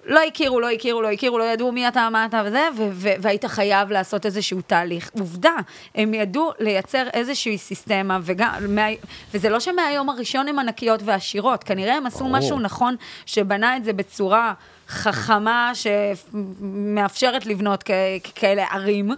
לא הכירו, לא הכירו, לא הכירו, לא ידעו מי אתה, מה אתה וזה, ו- ו- והיית חייב לעשות איזשהו תהליך. עובדה, הם ידעו לייצר איזושהי סיסטמה, וגם, מה, וזה לא שמהיום הראשון הם ענקיות ועשירות, כנראה הם עשו ברור. משהו נכון, שבנה את זה בצורה חכמה, שמאפשרת לבנות כ- כאלה ערים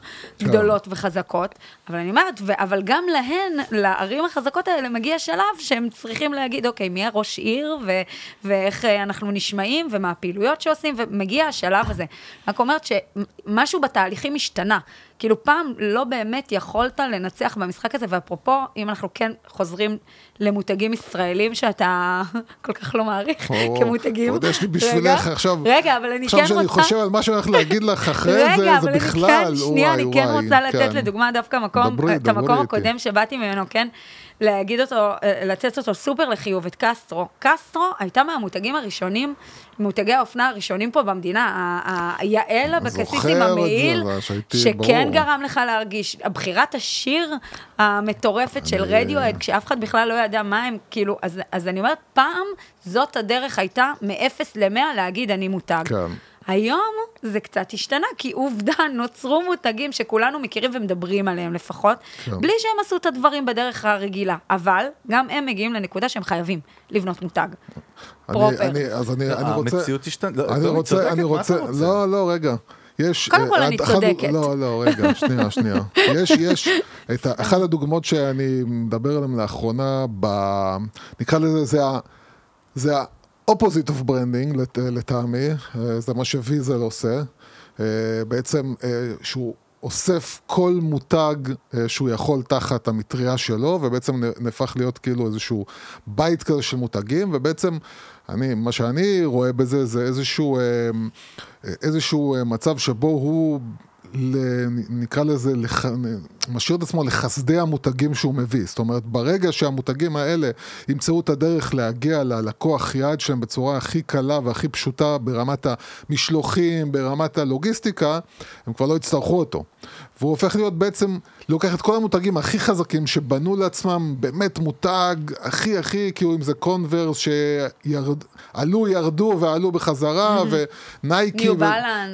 גדולות וחזקות. אבל אני אומרת, ו- אבל גם להן, לערים החזקות האלה, מגיע שלב שהם צריכים להגיד, אוקיי, מי הראש עיר, ו- ואיך אה, אנחנו נשמעים, ומה הפעילויות שעושים, ומגיע השלב הזה. רק אומרת שמשהו בתהליכים השתנה. כאילו, פעם לא באמת יכולת לנצח במשחק הזה, ואפרופו, אם אנחנו כן חוזרים למותגים ישראלים שאתה כל כך לא מעריך, או, כמותגים. עוד יש לי רגע, בשבילך עכשיו... רגע, אבל אני כן עכשיו רוצה... שאני חושב על מה שאני הולך להגיד לך אחרי זה, רגע, זה אבל אני בכלל, כן, שנייה, וואי, אני כן וואי, רוצה לתת כן. לדוגמה דווקא מקום, דברי, את המקום דברי איתי. הקודם שבאתי ממנו, כן, להגיד אותו, אה, לתת אותו סופר לחיוב, את קסטרו. קסטרו הייתה מהמותגים הראשונים, מותגי האופנה הראשונים פה במדינה, היעל אבקסיס עם המעיל, שכן ברור. גרם לך להרגיש, בחירת השיר המטורפת של רדיואד, כשאף אחד בכלל לא ידע מה הם, כאילו, אז, אז אני אומרת, פעם זאת הדרך הייתה מ-0 ל-100 להגיד אני מותג. כן. היום זה קצת השתנה, כי עובדה, נוצרו מותגים שכולנו מכירים ומדברים עליהם לפחות, כן. בלי שהם עשו את הדברים בדרך הרגילה. אבל גם הם מגיעים לנקודה שהם חייבים לבנות מותג. אני- פרופר. אני- אז אני אני רוצה... המציאות השתנתה. לא, אני טוב, רוצה, צודקת, אני רוצה? לא, לא, רגע. יש... קודם כל, אה, אני אחד- צודקת. לא, לא, רגע, שנייה, שנייה. יש, יש, את ה- אחת הדוגמאות שאני מדבר עליהן לאחרונה, ב... נקרא לזה, זה ה... of branding לט- לטעמי, אה, זה מה שוויזל עושה. אה, בעצם אה, שהוא אוסף כל מותג שהוא יכול תחת המטריה שלו, ובעצם נהפך להיות כאילו איזשהו בית כזה של מותגים, ובעצם אני, מה שאני רואה בזה זה איזשהו, איזשהו מצב שבו הוא... נקרא לזה, לח... משאיר את עצמו לחסדי המותגים שהוא מביא. זאת אומרת, ברגע שהמותגים האלה ימצאו את הדרך להגיע ללקוח יעד שלהם בצורה הכי קלה והכי פשוטה ברמת המשלוחים, ברמת הלוגיסטיקה, הם כבר לא יצטרכו אותו. והוא הופך להיות בעצם, לוקח את כל המותגים הכי חזקים שבנו לעצמם באמת מותג הכי הכי, כאילו אם זה קונברס שעלו, ירדו ועלו בחזרה, ונייקי,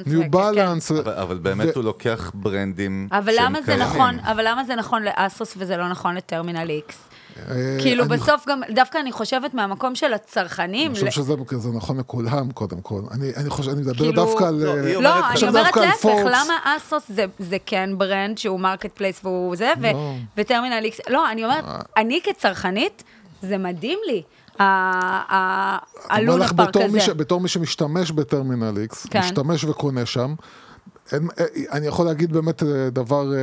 ניו בלנס, אבל, באמת ו- הוא לוקח brand ים אבל למה זה קיימים. נכון, אבל למה זה נכון לאסוס וזה לא נכון לטרמינל איקס? אה, כאילו בסוף גם, דווקא אני חושבת מהמקום של הצרכנים, אני חושב שזה זה נכון לכולם, קודם כל. אני, אני חושב, אני מדבר כאילו- דווקא על... לא, אה, היא לא, אני אומרת דווקא על להפך. למה אסוס זה, זה כן brand שהוא marketplace והוא זה, לא. וטרמינל איקס, לא, אני אומרת, אני כצרכנית, זה מדהים לי, הלונה פארק הזה. בתור מי שמשתמש בטרמינל איקס, כן. משתמש וקונה שם, אין, אה, אני יכול להגיד באמת אה, דבר אה,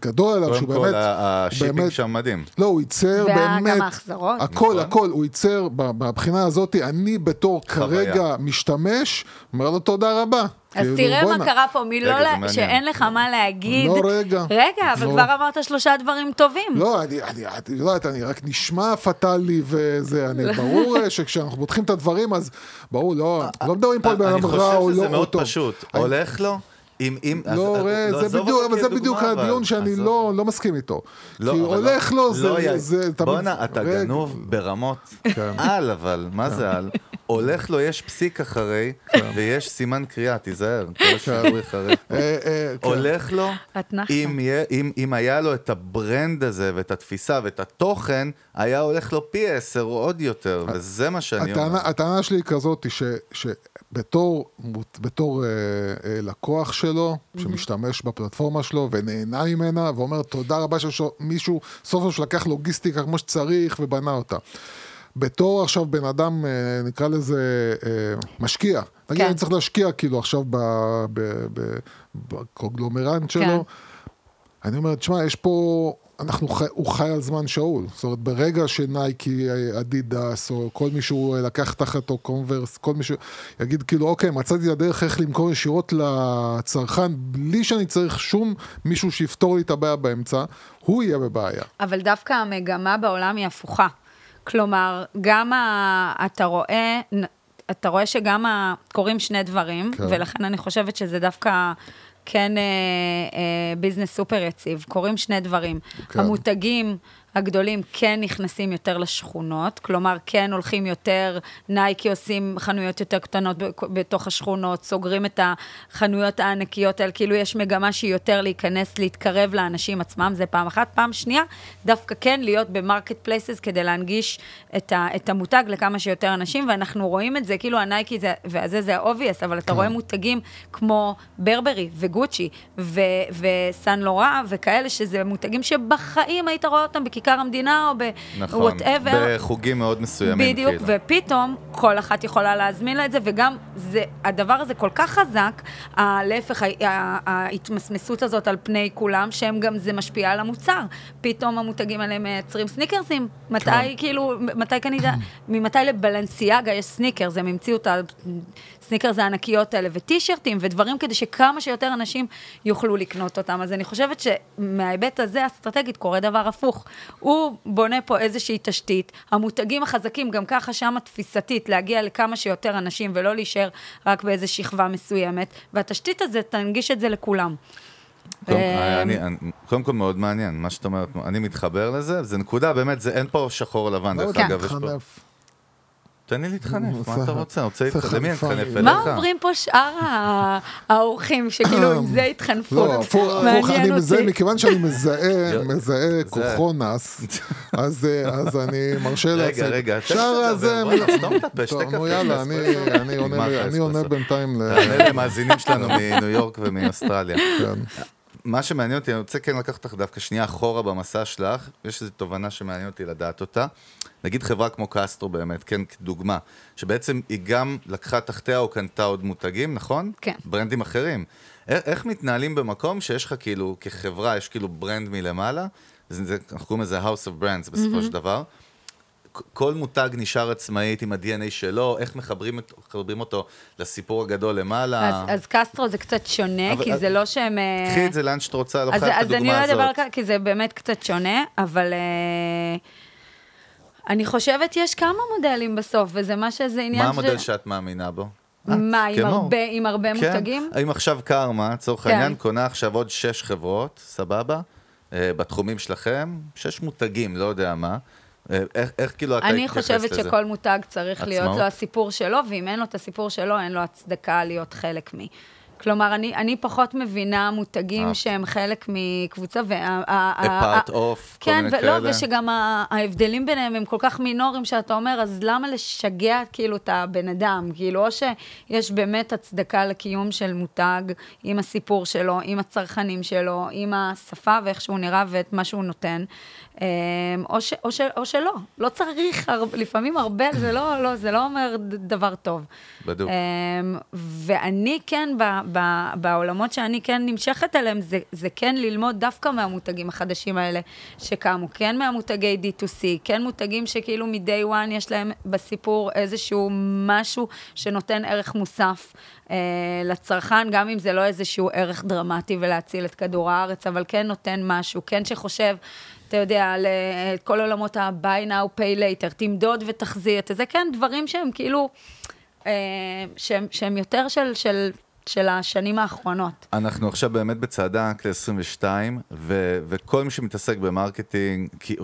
גדול עליו, קודם שהוא כל, באמת, ה- ה shipping באמת, שם מדהים. לא, הוא ייצר וגם באמת, ההחזרות. הכל, נכון. הכל, הוא ייצר, מהבחינה הזאת, אני בתור חוויה. כרגע משתמש, אומר לו תודה רבה. אז כאילו, תראה מה. קרה פה, מלא, רגע, לה-. שאין לך מה להגיד. לא, רגע. רגע, אבל לא. כבר אמרת שלושה דברים טובים. לא, אני, אני, אני לא יודעת, אני רק נשמע פטאלי וזה, אני, ברור אה, שכשאנחנו פותחים את הדברים, אז ברור, לא, לא מדברים פה על בן אני אדם רע או חושב לא שזה או מאוד טוב. פשוט. אני- הולך לו, אם... אם לא, אז- ראה, לא, זה בדיוק, אבל זה בדיוק. הדיון שאני. לא לא מסכים איתו. לא, כי אבל הולך לו, זה, לא, זה תמיד... בואנה, אתה רגע. גנוב ברמות כן. על, אבל, מה זה על? הולך לו, יש פסיק אחרי, ויש סימן קריאה, תיזהר, כל. אה, אה, כן. הולך לו. אם, יהיה- אם, אם היה לו את ה brand הזה, ואת התפיסה, ואת התוכן, היה הולך לו פי עשר עוד יותר, וזה מה שאני אומר. הטענה, הטענה שלי היא כזאת, ש, שבתור מות- בתור, אה, אה, לקוח שלו, שמשתמש בפלטפורמה שלו ונהנה ממנה, ואומר תודה רבה שיש לו מישהו סוף סוף שלקח לוגיסטיקה כמו שצריך ובנה אותה. בתור עכשיו בן אדם, אה, נקרא לזה אה, משקיע. נגיד כן. אני צריך להשקיע כאילו עכשיו ב- ב- ב- בקונגלומרנט שלו. כן. אני אומר, תשמע, יש פה, אנחנו חי, הוא חי על זמן שאול. זאת אומרת, ברגע שנייקי, אדידס, או כל מישהו לקח תחתו קונברס, כל מישהו יגיד כאילו, אוקיי, מצאתי את הדרך איך למכור ישירות לצרכן, בלי שאני צריך שום מישהו שיפתור לי את הבעיה באמצע, הוא יהיה בבעיה. אבל דווקא המגמה בעולם היא הפוכה. כלומר, גם ה... אתה רואה, אתה רואה שגם ה... קורים שני דברים, כן. ולכן אני חושבת שזה דווקא כן אה, אה, business סופר יציב. קורים שני דברים. כן. המותגים הגדולים כן נכנסים יותר לשכונות, כלומר, כן הולכים יותר, נייקי עושים חנויות יותר קטנות בתוך השכונות, סוגרים את החנויות הענקיות האלה, כאילו יש מגמה שהיא יותר להיכנס, להתקרב לאנשים עצמם, זה פעם אחת. פעם שנייה, דווקא כן להיות ב marketplaces כדי להנגיש את, ה, את המותג לכמה שיותר אנשים, ואנחנו רואים את זה, כאילו הנייקי זה, והזה זה ה-obvious, אבל אתה רואה מותגים כמו ברברי וגוצ'י וסן לורה וכאלה, שזה מותגים שבחיים היית רואה אותם בכיכר המדינה או נכון, ב-whatever. בחוגים מאוד מסוימים, בדיוק, כאילו. ופתאום כל אחת יכולה להזמין לה את זה, וגם זה, הדבר הזה כל כך חזק, להפך, ההתמסמסות הזאת על פני כולם, שהם גם, זה משפיע על המוצר. פתאום המותגים האלה מייצרים sneakersים. מתי, כן. כאילו, מתי קנית, ממתי לבלנסיאגה יש סניקרס, הם המציאו את הסניקרס הענקיות האלה, וטישרטים ודברים כדי שכמה שיותר אנשים יוכלו לקנות אותם. אז אני חושבת שמההיבט הזה, אסטרטגית, קורה דבר הפוך. הוא בונה פה איזושהי תשתית, המותגים החזקים, גם ככה שם תפיסתית, להגיע לכמה שיותר אנשים ולא להישאר רק באיזו שכבה מסוימת, והתשתית הזאת תנגיש את זה לכולם. קודם, אה, אני, אני, קודם כל מאוד מעניין, מה שאת אומרת, אני מתחבר לזה, זה נקודה, באמת, זה, אין פה שחור לבן, דרך כן. אגב, יש פה... תן לי להתחנף, מה אתה רוצה? אני רוצה להתחנף, למי. אתחנף אליך? מה אומרים פה שאר האורחים, שכאילו עם זה התחנפו? לא, הפוך, אני מזהה. מכיוון שאני מזהה, מזהה כוחו נס, אז אה, אז אני מרשה לעצמי. רגע, רגע, תן שאר לי הזה... סתום את הפה, שתי קפה. נו יאללה, אני- עונה-. בינתיים ל... תענה למאזינים שלנו מניו יורק ומאוסטרליה. כן. מה שמעניין אותי, אני רוצה כן לקחת אותך דווקא שנייה אחורה במסע שלך, יש איזו תובנה שמעניין אותי לדעת אותה. נגיד חברה כמו קסטרו באמת, כן, כדוגמה, שבעצם היא גם לקחה תחתיה או קנתה עוד מותגים, נכון? כן. ברנדים אחרים. איך, מתנהלים במקום שיש לך כאילו, כחברה, יש כאילו ברנד מלמעלה, זה, זה, אנחנו קוראים לזה House of Brands בסופו של דבר. כל מותג נשאר עצמאית עם ה-DNA שלו, איך מחברים, מחברים אותו לסיפור הגדול למעלה. אז, אז קסטרו זה קצת שונה, אבל- כי זה לא שהם... אה, קחי את זה לאן שאת רוצה, לא אז, חייב את אז אני הדוגמה לא אדבר הזאת. כי זה באמת קצת שונה, אבל אה, אני חושבת יש כמה מודלים בסוף, וזה מה שזה עניין מה ש- המודל שאת מאמינה בו? מה, עם כמו. הרבה, עם הרבה כן. מותגים? האם עכשיו קרמה, לצורך כן. העניין, קונה עכשיו עוד שש חברות, סבבה? אה, בתחומים שלכם, שש מותגים, לא יודע מה. אה, איך, איך כאילו אתה אני מתייחס חושבת לזה? שכל מותג צריך להיות עצמאות? לו הסיפור שלו, ואם אין לו את הסיפור שלו, אין לו הצדקה להיות חלק מ... כלומר, אני, אני פחות מבינה מותגים אהבת. שהם חלק מקבוצה, וה... A part of, כל כן, מיני ולא, כאלה. ושגם ה- ההבדלים ביניהם הם כל כך מינוריים, שאתה אומר, אז למה לשגע כאילו את הבן אדם? כאילו, או שיש באמת הצדקה לקיום של מותג עם הסיפור שלו, עם הצרכנים שלו, עם השפה ואיך שהוא נראה ואת מה שהוא נותן, או, ש, או, ש, או שלא. לא צריך, הר- לפעמים הרבה, זה לא, לא, זה לא אומר דבר טוב. בדיוק. אמ, ואני כן, ב, ב, בעולמות שאני כן נמשכת אליהם, זה, זה כן ללמוד דווקא מהמותגים החדשים האלה שקמו, כן מהמותגי D2C, כן מותגים שכאילו מ-day one יש להם בסיפור איזשהו משהו שנותן ערך מוסף אה, לצרכן, גם אם זה לא איזשהו ערך דרמטי ולהציל את כדור הארץ, אבל כן נותן משהו, כן שחושב... אתה יודע, על אה, עולמות ה-buy now, pay later, תמדוד ותחזיר את זה, כן, דברים שהם כאילו, אה, שהם, שהם יותר של, של, של השנים האחרונות. אנחנו עכשיו באמת בצעדה ענק ל-22, ו- וכל מי שמתעסק ב marketing, כי-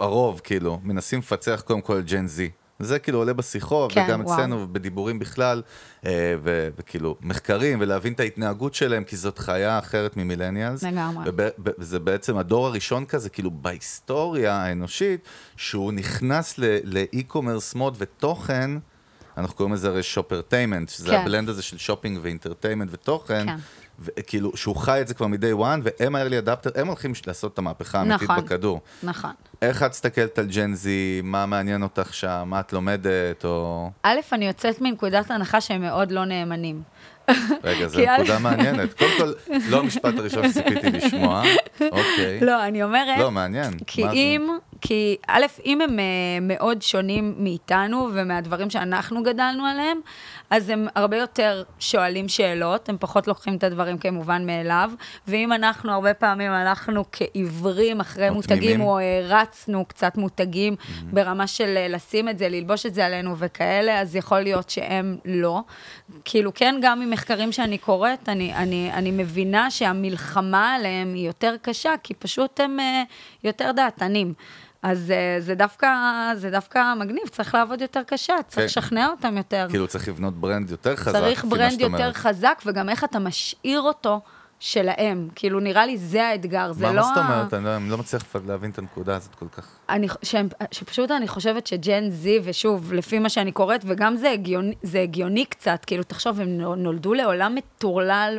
הרוב כאילו, מנסים לפצח קודם כל Gen Z. זה כאילו עולה בשיחות, כן, וגם וואו. אצלנו, ובדיבורים בכלל, אה, ו- וכאילו מחקרים, ולהבין את ההתנהגות שלהם, כי זאת חיה אחרת מ millennials. לגמרי. וזה בעצם הדור הראשון כזה, כאילו בהיסטוריה האנושית, שהוא נכנס ל- ל e-commerce mode ותוכן, אנחנו קוראים לזה הרי shoppertainment, שזה כן. ה blend הזה של shopping ו entertainment ותוכן, כן. וכאילו, שהוא חי את זה כבר מ-day one, והם ה-early adapter, הם הולכים לעשות את המהפכה האמיתית נכון. בכדור. נכון. איך את מסתכלת על Gen Z, מה מעניין אותך שם, מה את לומדת, או... א', אני יוצאת מנקודת הנחה שהם מאוד לא נאמנים. רגע, זו נקודה מעניינת. קודם כל, לא המשפט הראשון שציפיתי לשמוע, אוקיי. לא, אני אומרת... לא, מעניין. כי מה זה? כי א', אם הם אה, מאוד שונים מאיתנו ומהדברים שאנחנו גדלנו עליהם, אז הם הרבה יותר שואלים שאלות, הם פחות לוקחים את הדברים כמובן מאליו, ואם אנחנו הרבה פעמים הלכנו כעיוורים אחרי מותגים, תמימים. או הרצנו קצת מותגים ברמה של אה, לשים את זה, ללבוש את זה עלינו וכאלה, אז יכול להיות שהם לא. כאילו, כן, גם ממחקרים שאני קוראת, אני, אני, אני מבינה שהמלחמה עליהם היא יותר קשה, כי פשוט הם אה, יותר דעתנים. אז אה, זה דווקא, זה דווקא מגניב, צריך לעבוד יותר קשה, צריך כן. לשכנע אותם יותר. כאילו צריך לבנות brand יותר חזק, צריך brand יותר. חזק, וגם איך אתה משאיר אותו שלהם. כאילו, נראה לי זה האתגר, זה לא... מה זאת אומרת? אני לא- אני לא מצליח להבין את הנקודה הזאת כל כך. אני, שהם, שפשוט אני חושבת ש Gen Z, ושוב, לפי מה שאני קוראת, וגם זה הגיוני, זה הגיוני קצת, כאילו, תחשוב, הם נולדו לעולם מטורלל,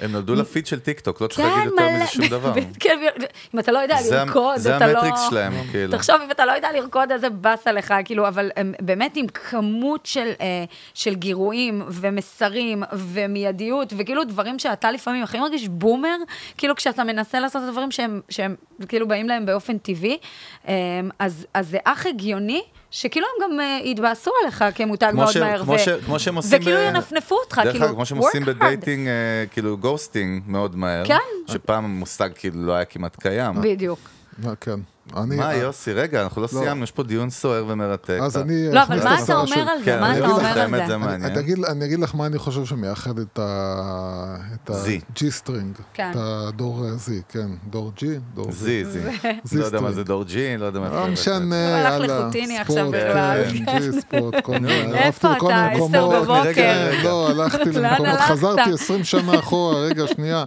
הם נולדו לפיד של טיק טוק, לא צריך כן, להגיד יותר מזה שום דבר. כן, אם אתה לא יודע זה לרקוד, זה אתה לא... ה metrics שלהם, כאילו. תחשוב, אם אתה לא יודע לרקוד, איזה באסה לך, כאילו, אבל הם באמת עם כמות של, אה, של גירויים ומסרים ומיידיות, וכאילו דברים שאתה לפעמים הכי מרגיש boomer, כאילו כשאתה מנסה לעשות את הדברים שהם, שהם כאילו באים להם באופן טבעי, אה, אז, אז זה אך הגיוני. שכאילו הם גם אה, יתבאסו עליך כמותג כמו מאוד ש- מהר, כמו ש- כמו שהם עושים וכאילו ב- ינפנפו אותך, דרך כאילו, כמו שהם עושים. ב dating, אה, כאילו ghosting מאוד מהר. כן. שפעם המושג כאילו לא היה כמעט קיים. בדיוק. מה, כן. אני... מה, אה, יוסי, רגע, אנחנו לא סיימנו, יש פה דיון סוער ומרתק. אז אני... לא, אבל אכניס מה את אתה אומר על זה? כן, מה אני אתה אומר את על זה? זה אני, מעניין. אני, אגיד, אני אגיד לך מה אני חושב שמייחד את ה... את Z. ה-G-string. כן. את הדור אה, Z, כן. דור G, דור Z. Z. Z לא יודע מה. זה דור G, לא יודע מה לא משנה, הוא הלך יאללה. לחוטיני עכשיו ספורט, בכלל, כן, ג'י ספורט, כל מיני. איפה אתה? עשר. בבוקר. כן, לא, הלכתי למקומות, הלכת? חזרתי 20 שנה אחורה, רגע, שנייה.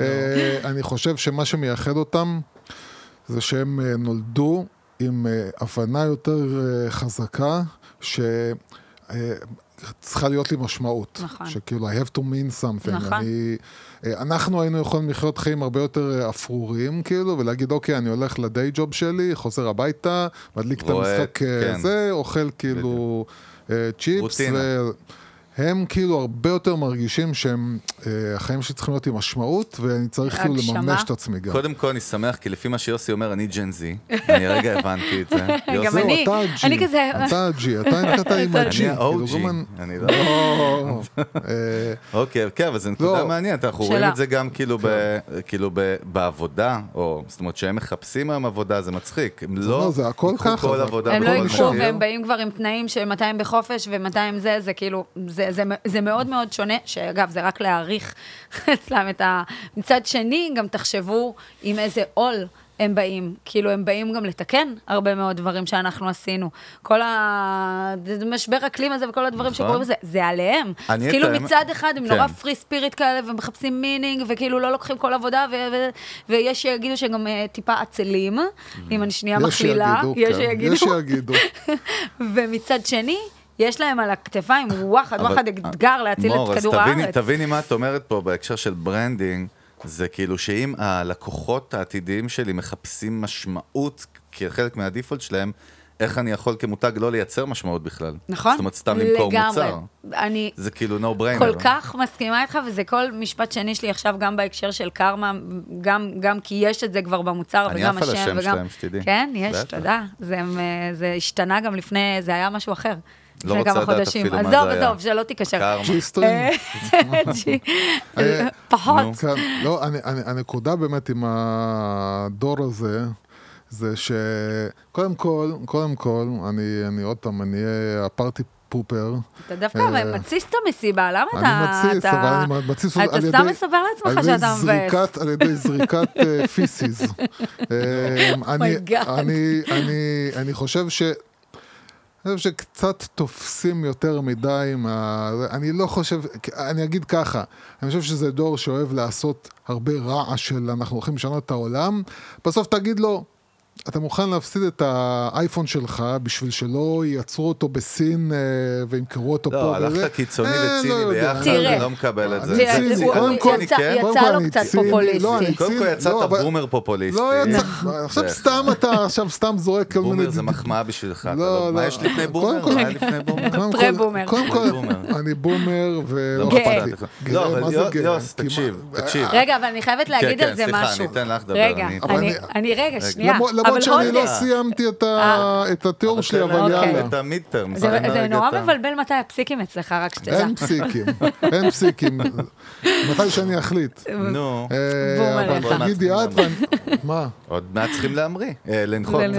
אה, אני חושב שמה שמייחד אותם, זה שהם אה, נולדו עם אה, הבנה יותר אה, חזקה, ש... צריכה להיות לי משמעות. נכון. שכאילו, I have to mean something. נכון. אני, אנחנו היינו יכולים לחיות חיים הרבה יותר אפרוריים, כאילו, ולהגיד, אוקיי, אני הולך לדיי ג'וב שלי, חוזר הביתה, מדליק את רואה, המשחק אה, כן. זה, אוכל כאילו אה, צ'יפס. רוטינה. ו... הם כאילו הרבה יותר מרגישים שהם, אה, החיים שלי צריכים להיות עם משמעות, ואני צריך כאילו. לממש את עצמי גם. קודם כל אני שמח, כי לפי מה שיוסי אומר, אני ג'ן זי. אני הרגע הבנתי את זה. יוסי, גם אני. אני כזה- אתה הג'י, אתה נקראת עם אני הג'י. ה-OG. כאילו, גומן- אני לא... לא, אוקיי, כן, אבל זו נקודה לא. מעניינת, אנחנו. רואים את זה גם כאילו ב- כאילו ב- בעבודה, או זאת אומרת שהם מחפשים היום עבודה, זה מצחיק. הם לא לא, זה הכל ייקחו ככה, כל זה עבודה הם לא מחיר. והם באים כבר עם תנאים של 200 בחופש ו-200 זה, זה כאילו, זה, זה, זה מאוד מאוד שונה, שאגב, זה רק להעריך אצלם את ה... מצד שני, גם תחשבו עם איזה עול הם באים. כאילו, הם באים גם לתקן הרבה מאוד דברים שאנחנו עשינו. כל המשבר אקלים הזה וכל הדברים נכון. שקורים בזה, זה עליהם. אז כאילו, האמת- מצד אחד הם כן. נורא free spirit כאלה, ומחפשים meaning, וכאילו לא לוקחים כל עבודה, ו- ו- ויש שיגידו שגם אה, טיפה עצלים, אם אני שנייה יש מכלילה. שיגידו, יש כן, שיגידו. יש שיגידו. ומצד שני, יש להם על הכתפיים וואחד אבל- וואחד אתגר להציל מור, את אז כדור הארץ. תביני מה את אומרת פה בהקשר של branding, זה כאילו שאם הלקוחות העתידיים שלי מחפשים משמעות כחלק מה default שלהם, איך אני יכול כמותג לא לייצר משמעות בכלל? נכון? זאת אומרת, סתם למכור לגמרי. מוצר. אני זה כאילו no brainer. כל כך מסכימה איתך, וזה כל משפט שני שלי עכשיו, גם בהקשר של קרמה, גם, גם כי יש את זה כבר במוצר, אני וגם עף על השם, השם וגם... שלהם, שתדעי. כן, יש. תודה. זה, אה, זה השתנה גם לפני, זה היה משהו אחר. לא רוצה לדעת. אפילו מה עזוב, זה היה. עזוב, שלא תיקשר. קרמה. G-string. G, אה, פחות. כן, לא, אני, אני, הנקודה באמת עם הדור הזה, זה שקודם כל, קודם כל, אני, אני עוד פעם, אני אהיה ה party pooper. אתה דווקא אה, מתסיס את המסיבה, למה אתה... אני מתסיס, אתה- אבל אני מתסיס אתה על ידי... סתם מספר לעצמך על ידי שאתה מבאס. זריקת, על ידי זריקת אה, פיסיס. אה, אני, God. אני, אני, אני חושב ש... אני חושב שקצת תופסים יותר מדי מה... אני לא חושב, אני אגיד ככה, אני חושב שזה דור שאוהב לעשות הרבה רעש של אנחנו הולכים לשנות את העולם, בסוף תגיד לו, אתה מוכן להפסיד את האייפון שלך בשביל שלא ייצרו אותו בסין אה, וימכרו אותו פה לא, וזה? הלכת קיצוני אה, וציני לא יודע. ביחד. אני לא מקבל את זה. תראה, זה- ציני, הוא- קודם הוא כל, יצא- כן? יצא לו קצת פופוליסטי. לא, קודם כל יצאת לא, בומר פופוליסטי. לא יצא, עכשיו סתם אתה עכשיו סתם זורק כל מיני... בומר זה מחמאה בשבילך. לא, לא- מה לא. יש לפני בומר? מה היה לפני בומר? פרה-בומר. קודם כל. אני בומר ולא גאה. אכפת לי. לא, אבל? יוס, כי מה- תקשיב, תקשיב. רגע, אבל אני חייבת להגיד כן, על זה סליחה, משהו. אני אתן לך לדבר, רגע, אני רגע, שנייה. למרות- שאני לא סיימתי את ה- את התיאור שלי, אבל אוקיי. יאללה. את המיד טרם. זה נורא מבלבל מתי הפסיקים אצלך, רק שתדע. אין פסיקים, אין פסיקים. מתי שאני אחליט. נו, אה, בום אבל עליך. תגידי את ואני... מה? עוד מעט צריכים להמריא. אה, לנחות. איזה.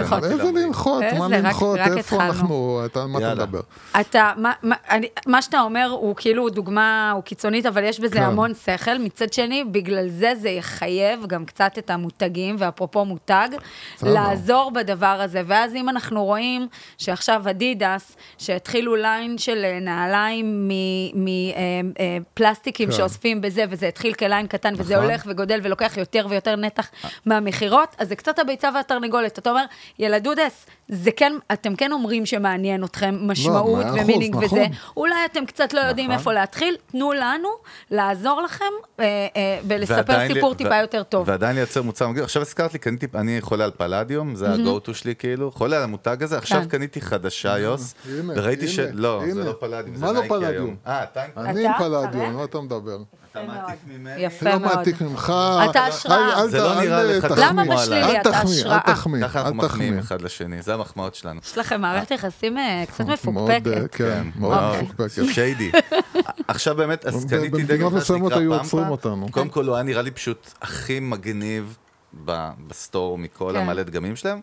לנחות? מה לנחות? איפה. אנחנו? מה אתה. מדבר? אתה, מה, מה, אני, מה שאתה אומר הוא כאילו דוגמה, הוא קיצונית, אבל יש בזה כן. המון שכל. מצד שני, בגלל זה זה יחייב גם קצת את המותגים, ואפרופו מותג. לעזור בדבר הזה. ואז אם אנחנו רואים שעכשיו אדידס, שהתחילו line של אה, נעליים מפלסטיקים כן. שאוספים בזה, וזה התחיל כ line קטן, וזה נכון. הולך וגודל ולוקח יותר ויותר נתח מהמכירות, אז זה קצת הביצה והתרנגולת. אתה אומר, ילדודס, זה כן, אתם כן אומרים שמעניין אתכם משמעות מאה אחוז, ו meaning נכון. וזה, אולי אתם קצת לא יודעים נכון. איפה להתחיל, תנו לנו לעזור לכם אה, אה, ולספר ועדיין לי- סיפור ו- טיפה יותר טוב. ועדיין לייצר מוצר מגניב. עכשיו הזכרת לי, קניתי, אני חולה על פלדיום, זה ה-go-to שלי כאילו, חולה על המותג הזה, עכשיו כן. קניתי חדשה, יוס, הנה, וראיתי ש... הנה, לא, זה. לא פלדיום, זה מה לא נייקי פלדיום? היום. אה, אתה אני עם? פלדיום. מה אתה מדבר? אתה מעתיק ממני? יפה לא מאוד. מעתיק ממך. אתה אל- השראה. אל- זה לא אל- נראה אל לך תחמיא. למה בשלילי? אל אתה תחמיא, השראה. אל תחמיא, ככה אנחנו אל מחמיאים תחמיא. אחד לשני, זה המחמאות שלנו. יש לכם מערכת יחסים אה, קצת מאוד, אה, מפוקפקת. כן, מאוד אוקיי. מפוקפקת. שיידי. עכשיו באמת, אז קניתי דגל במדינות מסוימות שנקרא היו פמפה. עוצרים אותנו. קודם כל הוא היה נראה לי פשוט הכי מגניב ב- בסטור מכל כן. המלא דגמים שלהם.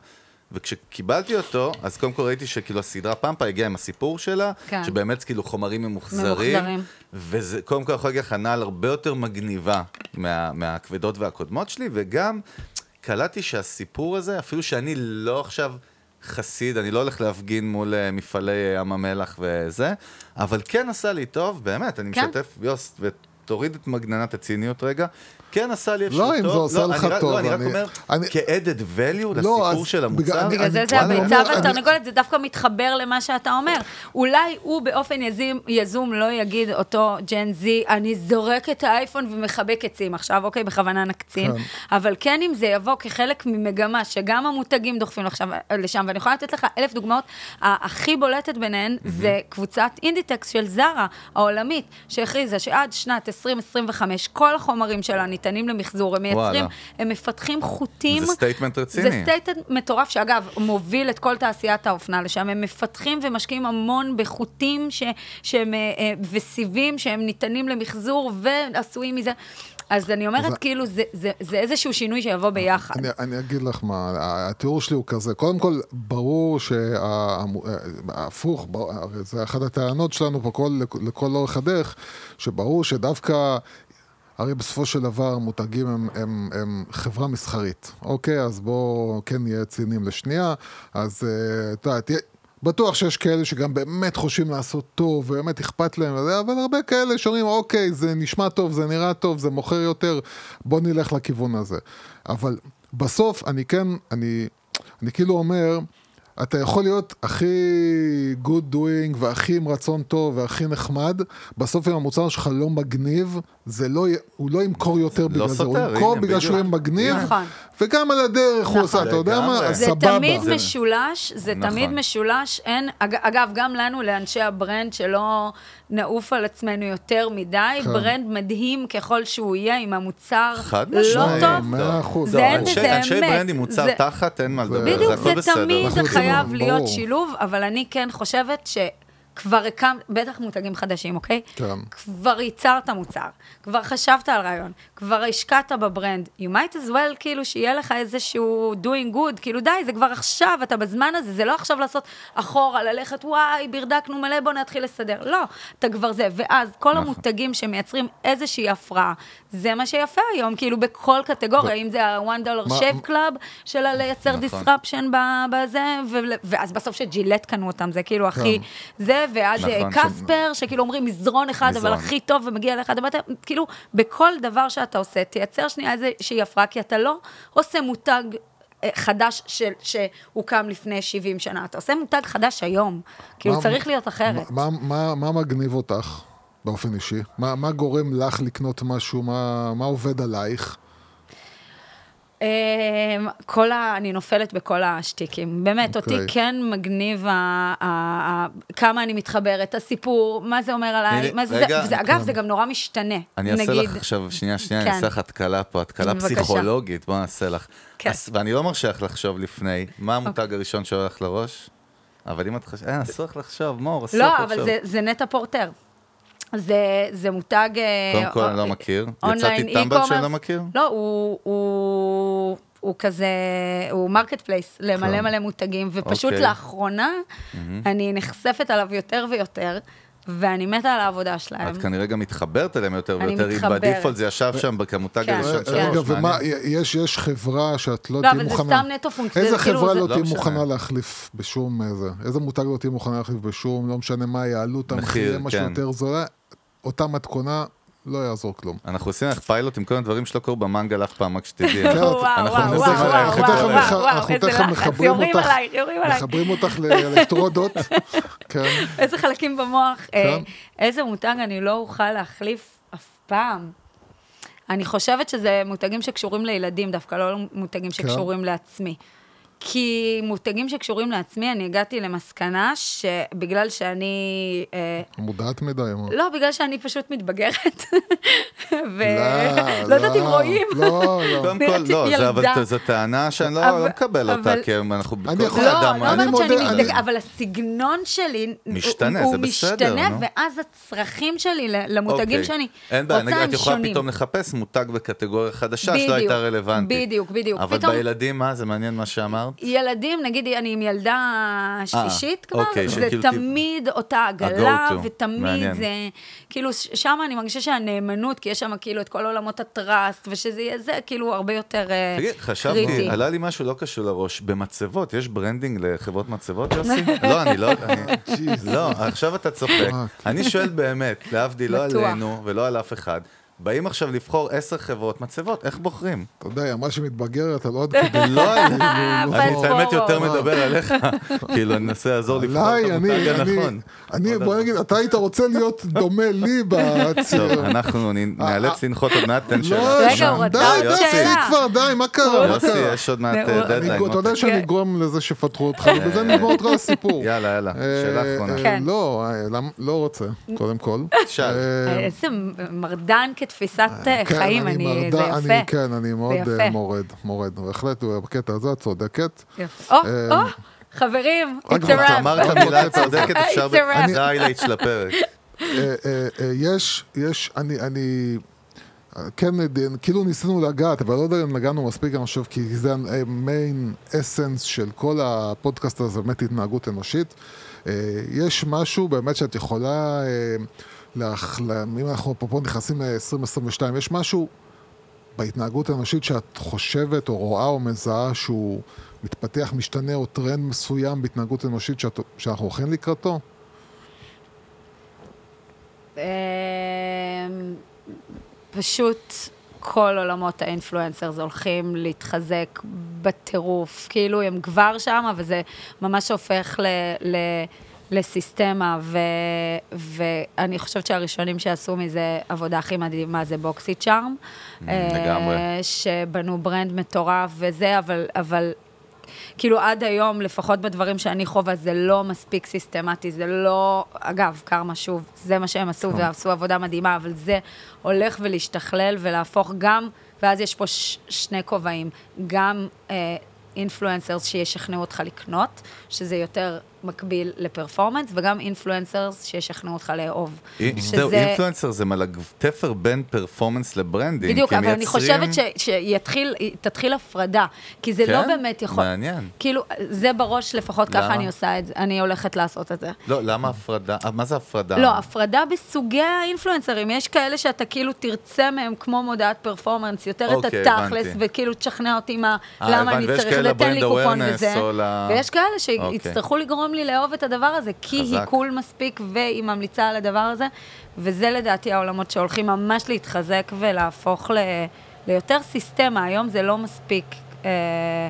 וכשקיבלתי אותו, אז קודם כל ראיתי שכאילו הסדרה פמפה הגיעה עם הסיפור שלה, כן. שבאמת כאילו חומרים ממוחזרים. ממוחזרים. וזה קודם כל יכול להגיד לך הנעל הרבה יותר מגניבה מה, מהכבדות והקודמות שלי, וגם קלטתי שהסיפור הזה, אפילו שאני לא עכשיו חסיד, אני לא הולך להפגין מול אה, מפעלי אה, ים המלח וזה, אבל כן עשה לי טוב, באמת, אני כן. משתף, יוס, ותוריד את מגננת הציניות רגע, כן עשה לי לא, טוב. אם זה עושה אני לך טוב, לא, אני רק אני- אומר, כ-added value לא, לסיפור של המוצר. בגלל זה זה הביצה והתרנגולת, זה דווקא מתחבר למה שאתה אומר. אולי הוא באופן יזום לא יגיד אותו ג'ן זי, אני זורק את האייפון ומחבק עצים עכשיו, אוקיי, בכוונה נקצין. כן. אבל כן אם זה יבוא כחלק ממגמה, שגם המותגים דוחפים עכשיו לשם, ואני יכולה לתת לך אלף דוגמאות, הכי בולטת ביניהן זה קבוצת אינדיטקס של זרה העולמית, שהכריזה שעד שנת 2025 כל החומרים שלה ניתנים למחזור, הם מייצרים, וואלה. הם מפתחים חוטים. זה statement רציני. זה statement מטורף, שאגב, מוביל את כל תעשיית האופנה לשם. הם מפתחים ומשקיעים המון בחוטים ש, שהם, אה, אה, וסיבים שהם ניתנים למחזור ועשויים מזה. אז אני אומרת, כאילו, זה, זה, זה איזשהו שינוי שיבוא ביחד. אני, אני אגיד לך מה, התיאור שלי הוא כזה, קודם כל, ברור שהפוך, הרי זה אחת הטענות שלנו פה כל, לכל אורך הדרך, שברור שדווקא... הרי בסופו של דבר מותגים הם, הם, הם חברה מסחרית, אוקיי? אז בואו כן נהיה ציניים לשנייה. אז אה, אתה יודע, תהיה... בטוח שיש כאלה שגם באמת חושבים לעשות טוב, ובאמת אכפת להם, אבל הרבה כאלה שאומרים, אוקיי, זה נשמע טוב, זה נראה טוב, זה מוכר יותר, בוא נלך לכיוון הזה. אבל בסוף, אני כן, אני, אני כאילו אומר, אתה יכול להיות הכי good doing והכי עם רצון טוב והכי נחמד, בסוף אם המוצר שלך לא מגניב, זה לא, הוא לא ימכור יותר בגלל זה, הוא סותר, ימכור בגלל שהוא יהיה בדיוק. מגניב, נכון. וגם על הדרך הוא עושה, אתה יודע מה? זה סבבה. תמיד זה- משולש, זה נכון. תמיד משולש, אין, אג, אגב, גם לנו, לאנשי ה brand, שלא נעוף על עצמנו יותר מדי, כן. ברנד מדהים ככל שהוא יהיה, עם המוצר חד לא משמעית. טוב, מאה אחוז. זה לא, אין אנשי- בזה אנשי אמת. ברנד עם מוצר זה- תחת, אין מה לדבר, בדיוק, זה הכל זה בסדר. תמיד אנחנו חייב רוצים- להיות ברור. שילוב, אבל אני כן חושבת שכבר הקמת, בטח מותגים חדשים, אוקיי? כן. כבר ייצרת מוצר, כבר חשבת על רעיון, כבר השקעת בברנד, you might as well כאילו שיהיה לך איזשהו doing good, כאילו די, זה כבר עכשיו, אתה בזמן הזה, זה לא עכשיו לעשות אחורה, ללכת, וואי, ברדקנו מלא, בוא נתחיל לסדר. לא, אתה כבר זה. ואז כל נכון. המותגים שמייצרים איזושהי הפרעה, זה מה שיפה היום, כאילו בכל קטגוריה, אם זה ה-one dollar shave club, של לייצר נכון. disruption בזה, ו- ואז בסוף שג'ילט קנו אותם, זה כאילו הכי, כן. זה, ועד נכון, אה, קספר, שכאילו אומרים מזרון אחד, אבל מזרון. הכי טוב ומגיע לך, דבר, כאילו, בכל דבר שאתה עושה, תייצר שנייה איזושהי הפרעה, כי אתה לא עושה מותג אה, חדש של, שהוקם לפני 70 שנה, אתה עושה מותג חדש היום, כאילו מה- צריך להיות אחרת. מה, מה, מה מגניב אותך באופן אישי? מה, מה גורם לך לקנות משהו? מה, מה עובד עלייך? אמ, כל ה... אני נופלת בכל השטיקים. באמת, אותי אוקיי. כן מגניב ה... ה... ה... כמה אני מתחברת, הסיפור, מה זה אומר עליי, מה זה... רגע, וזה, אגב, זה גם נורא משתנה. אני אעשה נגיד, לך עכשיו, שנייה, שנייה, אני כן. אעשה לך התקלה פה, התקלה בבקשה. פסיכולוגית, בוא נעשה לך. כן. אז- ואני לא מרשה לך לחשוב לפני, מה המותג הראשון שהולך לראש? אבל אם את חושבת, אין, אסור לך לחשוב, מור, אסור לך לא, לחשוב. אבל זה, זה נטע פורטר. זה, זה מותג... אה, קודם כל, אני לא אה, מכיר. אונליין, יצאתי טמבל שאני. לא מכיר? לא, הוא, הוא, הוא כזה, הוא marketplace למלא. מלא מותגים, ופשוט אוקיי. לאחרונה אני נחשפת עליו יותר ויותר, ואני מתה על העבודה שלהם. את כנראה גם מתחברת אליהם יותר ויותר, אם. בדיפולט זה ישב שם כמותג כן. הראשון כן. שלוש, רגע, ומה. יש, יש חברה שאת לא לא, תהיי אבל זה מוכנה... סתם נטו פונקציה, איזה כאילו, חברה זה- לא לא תהיי משנה. מוכנה להחליף בשום איזה? איזה מותג לא תהיי מוכנה להחליף בשום, לא משנה מה יעלו את המחיר, מחיר, משהו כן. יותר זולה, אותה מתכונה, לא יעזור כלום. אנחנו עושים לך פיילוט עם כל מיני דברים שלא קרו במנגל אף פעם, רק שתדעי. כן, וואו, אנחנו תכף לחץ, מחברים יורים אותך, עלייך, יורים עלייך. מחברים אותך לאלקטרודות, כן. איזה חלקים במוח, אה, כן. איזה מותג אני לא אוכל להחליף אף פעם. אני חושבת שזה מותגים שקשורים לילדים, דווקא לא מותגים שקשורים לעצמי. כי מותגים שקשורים לעצמי, אני הגעתי למסקנה שבגלל שאני... אה, מודעת מדי. מה? לא, בגלל שאני פשוט מתבגרת. לא, ולא יודעת אם רואים. לא, לא. קודם כל, לא, אבל. זו טענה שאני לא לא מקבל אותה, כי אנחנו אני יכול- לא, אדם... לא אני אומרת שאני מתבגרת, אבל הסגנון שלי, הוא- משתנה, הוא זה בסדר, משתנה, נו. ואז הצרכים שלי למותגים אוקיי. שאני אין בעיה, נגיד, רוצה את הם יכולה שונים. פתאום לחפש מותג בקטגוריה חדשה שלא הייתה רלוונטית. בדיוק, בדיוק. אבל בילדים, מה? זה מעניין מה שאמרת? ילדים, נגיד אני עם ילדה שלישית כבר, אוקיי, זה שכאילו טיפ- תמיד אותה עגלה, ותמיד מעניין. זה, כאילו, שם אני מרגישה שהנאמנות, כי יש שם כאילו את כל עולמות הטראסט, ושזה יהיה זה, כאילו, הרבה יותר אה, תגיד, חשבתי, קריטי. עלה לי משהו לא קשור לראש, במצבות, יש branding לחברות מצבות, יוסי? לא, אני לא, אני- לא, עכשיו אתה צוחק. אני שואל באמת, להבדיל, לא. עלינו ולא על אף אחד, באים עכשיו לבחור עשר חברות מצבות, איך בוחרים? אתה יודע, היא אמרה שהיא מתבגרת, אתה לא עד כדי... לא, אני, אה, אני את האמת פספורט. יותר מדבר עליך, כאילו, אני מנסה לעזור לבחור את המותג הנכון. אני, בוא נגיד, אתה היית רוצה להיות דומה לי בציר. טוב, אנחנו נ- נאלץ לנחות עוד מעט, תן לא, שאלה. רגע. הוא די, רצה עוד די, שאלה. תפסיק כבר, די, מה קרה? מה יוסי? יש עוד מעט הוא- אה, דדליין. אתה יודע שאני כן. אגרום לזה שיפטרו אותך, ובזה נגמור אותך הסיפור. יאללה, יאללה, שאלה אה, אחרונה. אה, כן. לא, אה, לא רוצה, קודם כל. אה, איזה מרדן כתפיסת אה, כן, חיים, אני, מרדה- זה אני- יפה. כן, אני מאוד. אה, מורד, מורד. בהחלט, בקטע הזה את צודקת. יפה. או, אה, או, חברים, רק it's a wrap. אמרת מילה צודקת, אפשר... זה ההיילייט של הפרק. יש, יש, אני, אני, כן, כאילו ניסינו לגעת, אבל לא יודע אם נגענו מספיק, אני חושב, כי זה המיין אסנס של כל הפודקאסט הזה, באמת התנהגות אנושית. יש משהו באמת שאת יכולה, אם אנחנו אפרופו נכנסים ל-2022, יש משהו בהתנהגות האנושית שאת חושבת או רואה או מזהה שהוא מתפתח, משתנה, או טרנד מסוים בהתנהגות אנושית שאת, שאנחנו הולכים לקראתו? אמ, פשוט כל עולמות ה influencers הולכים להתחזק בטירוף, כאילו הם כבר שם, אבל זה ממש הופך ל... ל לסיסטמה, ו, ואני חושבת שהראשונים שעשו מזה עבודה הכי מדהימה זה BoxyCharm. לגמרי. אה, שבנו ברנד מטורף וזה, אבל, אבל כאילו עד היום, לפחות בדברים שאני חווה, זה לא מספיק systematic, זה לא... אגב, קרמה שוב, זה מה שהם עשו, ועשו עבודה מדהימה, אבל זה הולך ולהשתכלל ולהפוך גם, ואז יש פה ש- שני כובעים, גם influencers שישכנעו אותך לקנות, שזה יותר מקביל ל performance, וגם influencers שישכנעו אותך לאהוב. זהו, אינפלואנסר זה על התפר בין performance ל branding. בדיוק, אבל אני חושבת ש- שיתחיל, תתחיל הפרדה, כי זה לא כן? באמת יכול... מעניין. כאילו, זה בראש, לפחות? ככה אני עושה את זה, אני הולכת לעשות את זה. לא, למה הפרדה? אה, מה זה הפרדה? לא, הפרדה בסוגי האינפלואנסרים. יש כאלה שאתה כאילו תרצה מהם כמו מודעת פרפורמנס, יותר את אוקיי, התכלס. וכאילו תשכנע אותי מה, אה, למה אני צריך, ותן לי קופון וזה. ויש כאלה אוקיי. שיצטרכו לגרום לי לאהוב את הדבר הזה, כי חזק. היא קול מספיק והיא ממליצה על הדבר הזה, וזה לדעתי העולמות שהולכים ממש להתחזק ולהפוך ל... ליותר סיסטמה. היום זה לא מספיק... אה,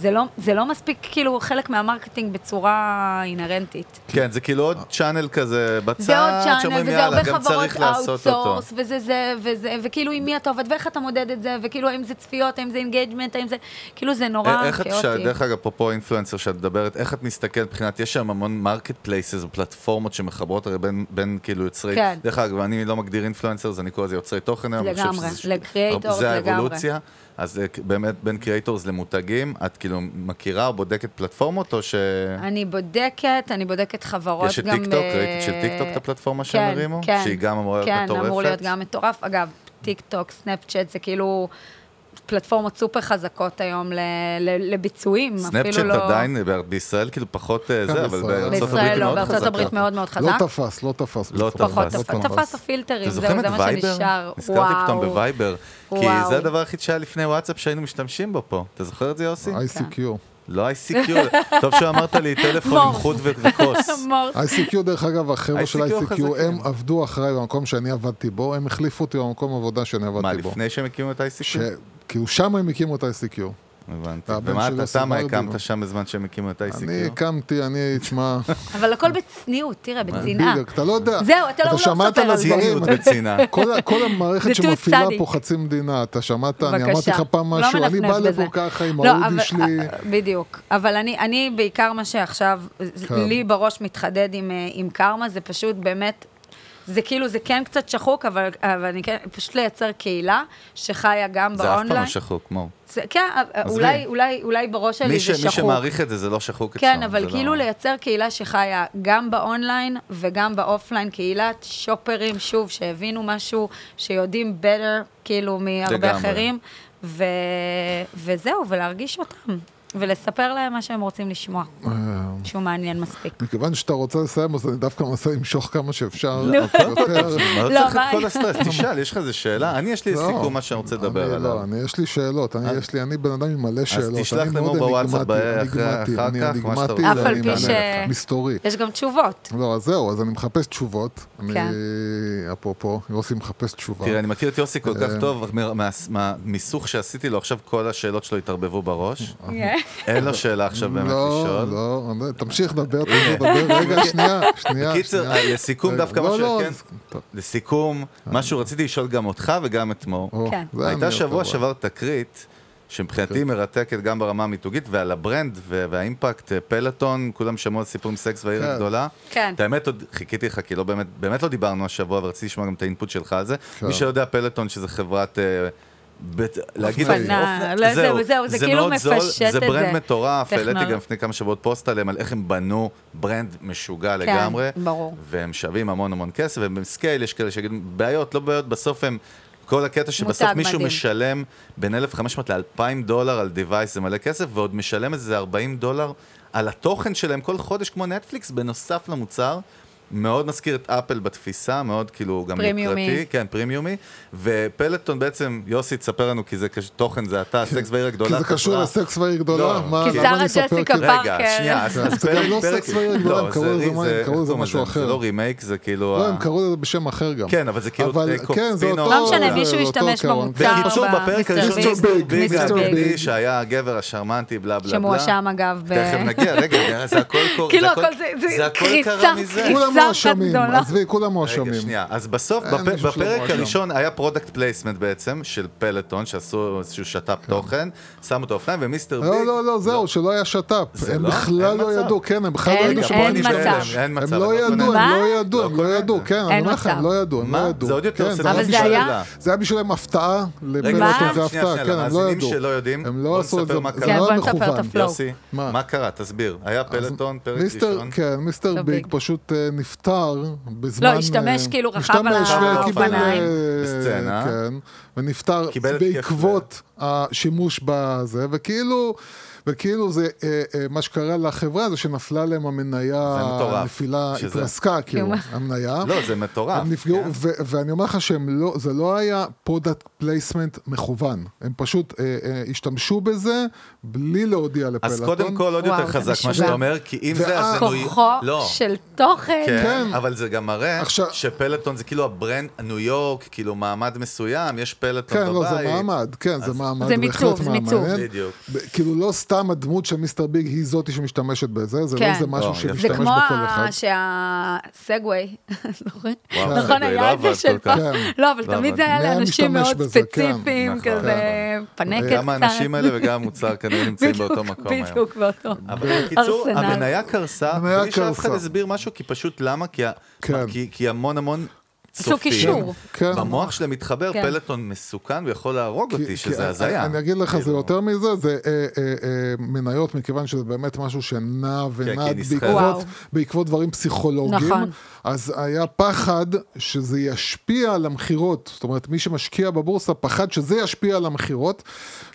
זה לא, זה לא מספיק כאילו חלק מה marketing בצורה אינהרנטית. כן, זה כאילו עוד channel כזה בצד, זה עוד channel, שאומרים וזה יאללה, הרבה גם חברות צריך לעשות אותו. outsource, וזה זה, וזה, וכאילו עם מי אתה עובד, ואיך אתה מודד את זה, וכאילו האם זה צפיות, האם זה engagement, האם זה, כאילו זה נורא אה, איך את, כאוטי. ש- דרך אגב, אפרופו influencer שאת מדברת, איך את מסתכלת מבחינת, יש שם המון marketplaces ופלטפורמות שמחברות הרי בין, בין כאילו יוצרי, כן. דרך אגב, אני לא מגדיר influencer, אני קורא לזה יוצרי תוכן היום, לגמרי, שזה- ל-creators זה לגמרי. אז אה, באמת בין creators למותגים, את כאילו מכירה או בודקת פלטפורמות, או ש... אני בודקת, אני בודקת חברות יש את גם... טיקטוק, ב- ראיתי של טיקטוק את הפלטפורמה שהם כן, הרימו? כן, שהיא גם אמורה להיות כן, מטורפת? אמור להיות גם מטורף. אגב, טיק טוק, סנאפצ'אט, זה כאילו פלטפורמות סופר חזקות היום ל- ל- לביצועים, אפילו לא... עדיין, ב- בישראל כאילו פחות אה, כן, זה, אבל. בארצות הברית בישראל היא לא, מאוד בארצות חזקה. הברית מאוד מאוד לא חזק. תפס, לא תפס. לא של פחות תפס. תפס, תפס הפילטרים, זהו, זה מה? שנשאר. נזכרתי פתאום. בווייבר. כי. זה הדבר היחיד שהיה לפני וואטסאפ שהיינו משתמשים בו פה. אתה זוכר את זה, יוסי? ICQ. לא ICQ, טוב שאמרת לי טלפון עם. חוט וכוס. ICQ, דרך אגב, החבר'ה של ICQ ICQ. הם עבדו אחריי במקום שאני עבדתי בו, הם החליפו אותי במקום עבודה שאני מה, עבדתי בו. לפני שהם הקימו את ICQ? כאילו שם הם הקימו את ה-ICQ. הבנתי. ומה אתה, ברבים. הקמת שם בזמן שהם הקימו את אני ICQ? הקמתי, אני, תשמע, אבל הכל בצניעות, תראה, בצנעה. בדיוק, אתה לא יודע. זהו, אתה לא- לא מספר על על זה. כל המערכת שמפעילה פה. חצי מדינה, אתה שמעת? אני. אמרתי לך פעם לא משהו, אני בא. לפה ככה עם לא, האודי אבל- שלי. בדיוק. אבל אני, אני בעיקר מה שעכשיו, כן. לי בראש מתחדד אה, עם קרמה, זה פשוט באמת, זה כאילו, זה כן קצת שחוק, אבל, אבל אני כן, פשוט לייצר קהילה שחיה גם זה אף פעם באונליין. לא שחוק. זה, כן, עזבי. אולי, אולי, אולי בראש שלי מי זה ש- שחוק. מי שמעריך את זה, זה לא שחוק אצלו. כן, אבל זה כאילו לא- לייצר קהילה שחיה גם באונליין וגם ב offline, קהילת שופרים, שוב, שהבינו משהו, שיודעים better, כאילו, מהרבה. אחרים, ו... וזהו, ולהרגיש אותם, ולספר להם מה שהם רוצים לשמוע, אה, שהוא מעניין מספיק. מכיוון שאתה רוצה לסיים, אז אני דווקא מנסה למשוך כמה שאפשר. לא, צריך את מה- כל הסטרס? תשאל, יש לך איזה שאלה? אני, יש לי לא, סיכום מה שאני רוצה לדבר אני עליו. לא, אני, יש לי שאלות, אני, יש לי, אני בן אדם עם מלא שאלות. תשלח אני למור מאוד בוואטסאפ אחר אני כך, מה שאתה רוצה. אף על פי ש-. מסתורי. יש גם תשובות. לא, אז זהו, אז אני מחפש תשובות. אני, כן. אפרופו, יוסי מחפש תשובה. תראה, אני מכיר את יוסי כל כך אה. טוב, מה- מה- מהמיסוך שעשיתי לו, עכשיו כל השאלות שלו התערבבו בראש. אין לו שאלה עכשיו באמת לא, לשאול. לא, לא, תמשיך לדבר, תמשיך לדבר, רגע, שנייה, שנייה. בקיצר, שנייה. לסיכום דווקא לא, משהו, לא, כן, לסיכום, משהו רציתי לשאול גם אותך וגם את מור. או, כן. הייתה שבוע. שעבר תקרית, שמבחינתי מרתקת גם ברמה המיתוגית, ועל הברנד וה impact, אה, פלטון, כולם שמעו על סיפור עם סקס והעיר כן. הגדולה. כן. את האמת, עוד חיכיתי לך, כי לא באמת, באמת לא דיברנו השבוע, ורציתי לשמוע גם את ה input שלך על זה. כן. מי שיודע, פלטון, שזה חברת... להגיד אופנה, אופנה- לא, זהו, זהו, זה כאילו מאוד זול, מפשט את זה זה. ברנד מטורף, העליתי גם לפני כמה שבועות פוסט עליהם, על איך הם בנו ברנד משוגע כן, לגמרי. ברור. והם שווים המון המון כסף, וב scale יש כאלה שיגידו, בעיות, לא בעיות, בסוף הם... כל הקטע שבסוף מישהו מדהים. משלם בין 1,500 ל-2,000 דולר על device, זה מלא כסף, ועוד משלם איזה 40 דולר על התוכן שלהם כל חודש, כמו נטפליקס, בנוסף למוצר. מאוד מזכיר את אפל בתפיסה, מאוד כאילו גם פרימיומי. יוקרתי, כן, פרימיומי, ופלטון בעצם, יוסי, תספר לנו, כי זה קש- תוכן, זה אתה, סקס בעיר הגדולה. כי זה קשור חברה- לסקס והעיר גדולה? לא, מה, כי למה שרה אני אספר ג'סיקה כאילו? פארקר. רגע, שנייה, אז כן, אז זה גם פרק, לא פרק, סקס והעיר הגדולה, לא, הם קראו זה- לזה מה, זה- הם קראו לזה משהו? אחר. זה לא רימייק, זה כאילו... לא, הם קראו לזה בשם אחר גם. כן, אבל זה כאילו אבל take off כן, זה אותו... לא משנה, מישהו השתמש. במוצר. בקיצור, בפרק הראשון ביג. מיסטר ביג, שהיה הגבר השרמנטי, בלה בלה בלה. שמואשם אגב ב... תכף נגיע, רגע, זה הכל קורה. כאילו הכל זה- קריסה. קריסה. מואשמים. עזבי, כולם רגע, מואשמים. שנייה. אז בסוף, בפ- בפרק. הראשון היה product placement בעצם, של פלטון, שעשו איזשהו שת"פ תוכן, שמו אותו אופניים, ומיסטר ביג... כן. לא, לא, לא, זהו, שלא היה שת"פ. זה הם לא? בכלל לא מצב. ידעו, כן, הם בכלל לא אין- ידעו רגע, שבוא בוא אין נשתמש. נשאל, מצב. אין מצב. הם לא אני ידעו, הם את. לא ידעו, הם לא את ידעו. כן, אני אומר לך, הם. לא ידעו, הם לא? ידעו. זה עוד יותר כן, היה אבל זה היה- זה היה בשבילם הפתעה, רגע, ל Peloton? זה הפתעה, כן, הם לא ידעו. הם לא עשו את זה, זה. לא כן, את מכוון. יוסי, מה? קרה? תסביר. היה Peloton, פרק ראשון. כן, מיסטר ביג ביג. פשוט אה, נפטר בזמן... לא, השתמש אה, כאילו רכב על השתמש וקיבל, האופניים. אה, בסצנה. כן, ונפטר בעקבות השימוש בזה, וכאילו... וכאילו זה, אה, אה, מה שקרה לחברה זה שנפלה להם המניה, הנפילה שזה- התרסקה, כאילו, כאילו. המניה. לא, זה מטורף. הם נפגעו, כן? ו- ואני אומר לך שהם לא, זה לא היה product placement מכוון. הם פשוט אה, אה, השתמשו בזה בלי להודיע ל Peloton. אז קודם כל עוד וואו, יותר חזק מה. שאתה אומר, כי אם זה, אז זה כוחו לא. של תוכן. כן, כן. אבל זה גם מראה עכשיו- ש Peloton זה כאילו ה brand, ניו יורק, כאילו מעמד מסוים, יש Peloton כן, בבית. לא, זה מעמד, כן, זה מעמד זה מיצוב, זה מיצוב. כאילו לא סתם הדמות של מיסטר ביג היא זאתי שמשתמשת בזה, זה לא כן. איזה משהו לא, יפה. זה שמשתמש כמו בכל אחד. שה Segway, זוכר? וואו, נכון, היה לא את זה של. פעם. כן. לא, אבל תמיד. זה היה לאנשים מאוד? כן. ספציפיים, נכון. כזה פנקת גם קצת. האנשים האלה וגם המוצר כנראה נמצאים באותו מקום היום. בדיוק באותו. אבל בקיצור, ארסנל. המניה קרסה, בלי שאף אחד. הסביר משהו, כי פשוט למה? כי כן. כי- כי המון עשו קישור. כן. במוח שלהם מתחבר, כן. פלטון מסוכן ויכול להרוג כי- אותי, כי שזה אני- הזיה. אני אגיד לך, זה כאילו. יותר מזה, זה אה, אה, אה, מניות, מכיוון שזה באמת משהו שנע כי ונד נסחרת. בעקבות-. בעקבות דברים פסיכולוגיים. נכון. אז היה פחד שזה ישפיע על המכירות. זאת אומרת, מי שמשקיע בבורסה פחד שזה ישפיע על המכירות,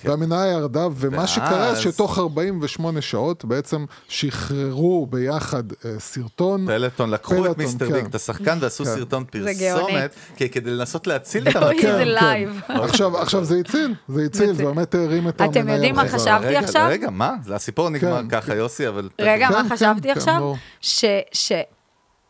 והמניה ירדה, ומה ואז- שקרה זה שתוך 48 שעות בעצם שחררו ביחד אה, סרטון. Peloton לקחו את Peloton, מיסטר כן. ביג, את השחקן, ועשו כן. סרטון. פרסומת, כי- כדי לנסות להציל את אוי, המצב. זה לייב. עכשיו, עכשיו זה הציל, זה הציל, זה באמת הרים את המניה. אתם יודעים מה. חשבתי עכשיו? רגע, מה? זה הסיפור נגמר כן, ככה, יוסי, אבל... רגע, כן, מה כן, חשבתי כן, עכשיו?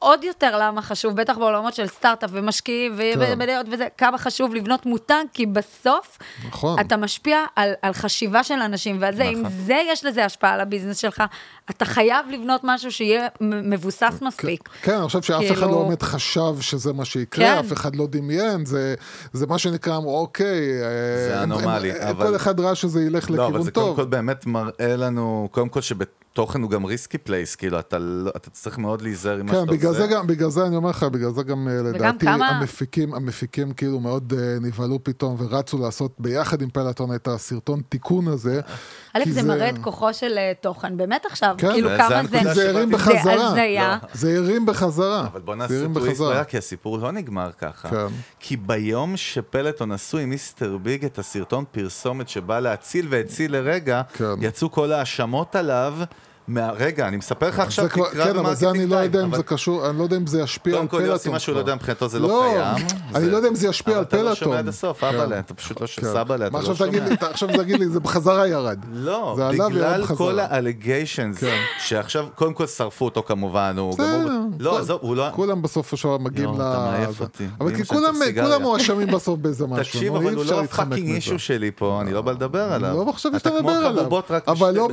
עוד יותר למה חשוב, בטח בעולמות של סטארט-אפ ומשקיעים ו- כן. ומניות וזה, כמה חשוב לבנות מותג, כי בסוף נכון. אתה משפיע על, על חשיבה של אנשים, ועל זה, אם נכון. זה יש לזה השפעה על ה business שלך, אתה חייב לבנות משהו שיהיה מבוסס מספיק. כן, אני חושב שאף אחד כאילו- לא באמת חשב שזה מה שיקרה, כן. אף אחד לא דמיין, זה, זה מה שנקרא, אמרו, אוקיי, אה, זה הם- anomaly, הם- אבל- כל אחד ראה שזה ילך לא, אבל לכיוון זה קודם טוב. כל באמת מראה לנו, קודם כל שבתוכן הוא גם risky place, כאילו, אתה לא- אתה צריך מאוד להיזהר עם מה כן, שאתה בגלל עושה. זה גם, בגלל זה אני אומר לך, בגלל זה גם אה, לדעתי כמה- המפיקים, המפיקים כאילו מאוד אה, נבהלו פתאום ורצו לעשות ביחד עם Peloton את הסרטון תיקון הזה. א', כי זה מראה את כוחו של אה, תוכן, באמת עכשיו, כן. כאילו זה- כמה זה זה... הנקודה זה הרים בחזרה. זה הזיה. זה הרים בחזרה. אבל בוא נעשה טוויסט בחזרה. בעיה, כי הסיפור לא נגמר ככה. כן. כי ביום שפלטון עשו עם מיסטר ביג את הסרטון פרסומת שבא להציל והציל לרגע, כן. יצאו כל ההאשמות עליו. מה... רגע, אני מספר לך עכשיו, זה כבר, תקרא כן, אבל זה אני לא במרקטינג יודע אם טיים, זה קשור, אני לא יודע אם זה ישפיע על קודם פלטון. כל, יוסי, מה שהוא לא. יודע מבחינתו זה לא קיים. אני לא יודע אם זה ישפיע על אבל אתה לא. שומע עד הסוף, כן. אבאלה, אתה פשוט לא. כן. סבאלה, אתה לא עכשיו שומע. עכשיו תגיד לי, זה בחזרה ירד. לא, בגלל. כל האלגיישנס, כן. שעכשיו, קודם כל שרפו אותו כמובן, הוא. לא, עזוב, הוא לא... כולם בסוף השבוע מגיעים ל... יואו, אתה מעייף. אותי. אבל כי כולם מואשמים בסוף באיזה משהו. תקשיב, אבל הוא לא הפאקינג. אישו שלי פה, אני לא בא לדבר עליו. לא שאתה מדבר עליו. אבל לא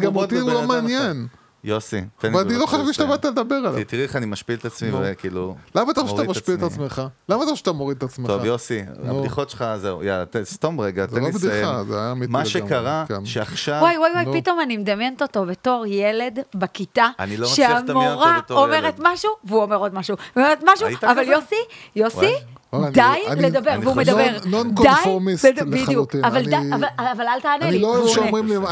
גם אותי הוא לא. מעניין. יוסי, תן לי ואני לא חשבתי שאתה. באת לדבר עליו. תראי איך אני משפיל את עצמי. וכאילו... למה אתה חושב שאתה משפיל את. עצמך? למה אתה חושב שאתה מוריד את עצמך? טוב, יוסי. הבדיחות שלך, זהו, יאללה, סתום רגע, תן לא לי לסיים. זה היה אמיתי מה שקרה, כן. שעכשיו... וואי, וואי, וואי. פתאום אני מדמיינת אותו בתור ילד בכיתה, אני לא שהמורה אומרת. משהו, והוא אומר עוד משהו, ואומרת משהו, אבל? יוסי, יוסי, די אני- אני- לדבר, והוא מדבר. נון די, קונפורמיסט לחלוטין. אבל די, אל תענה לא לי- אני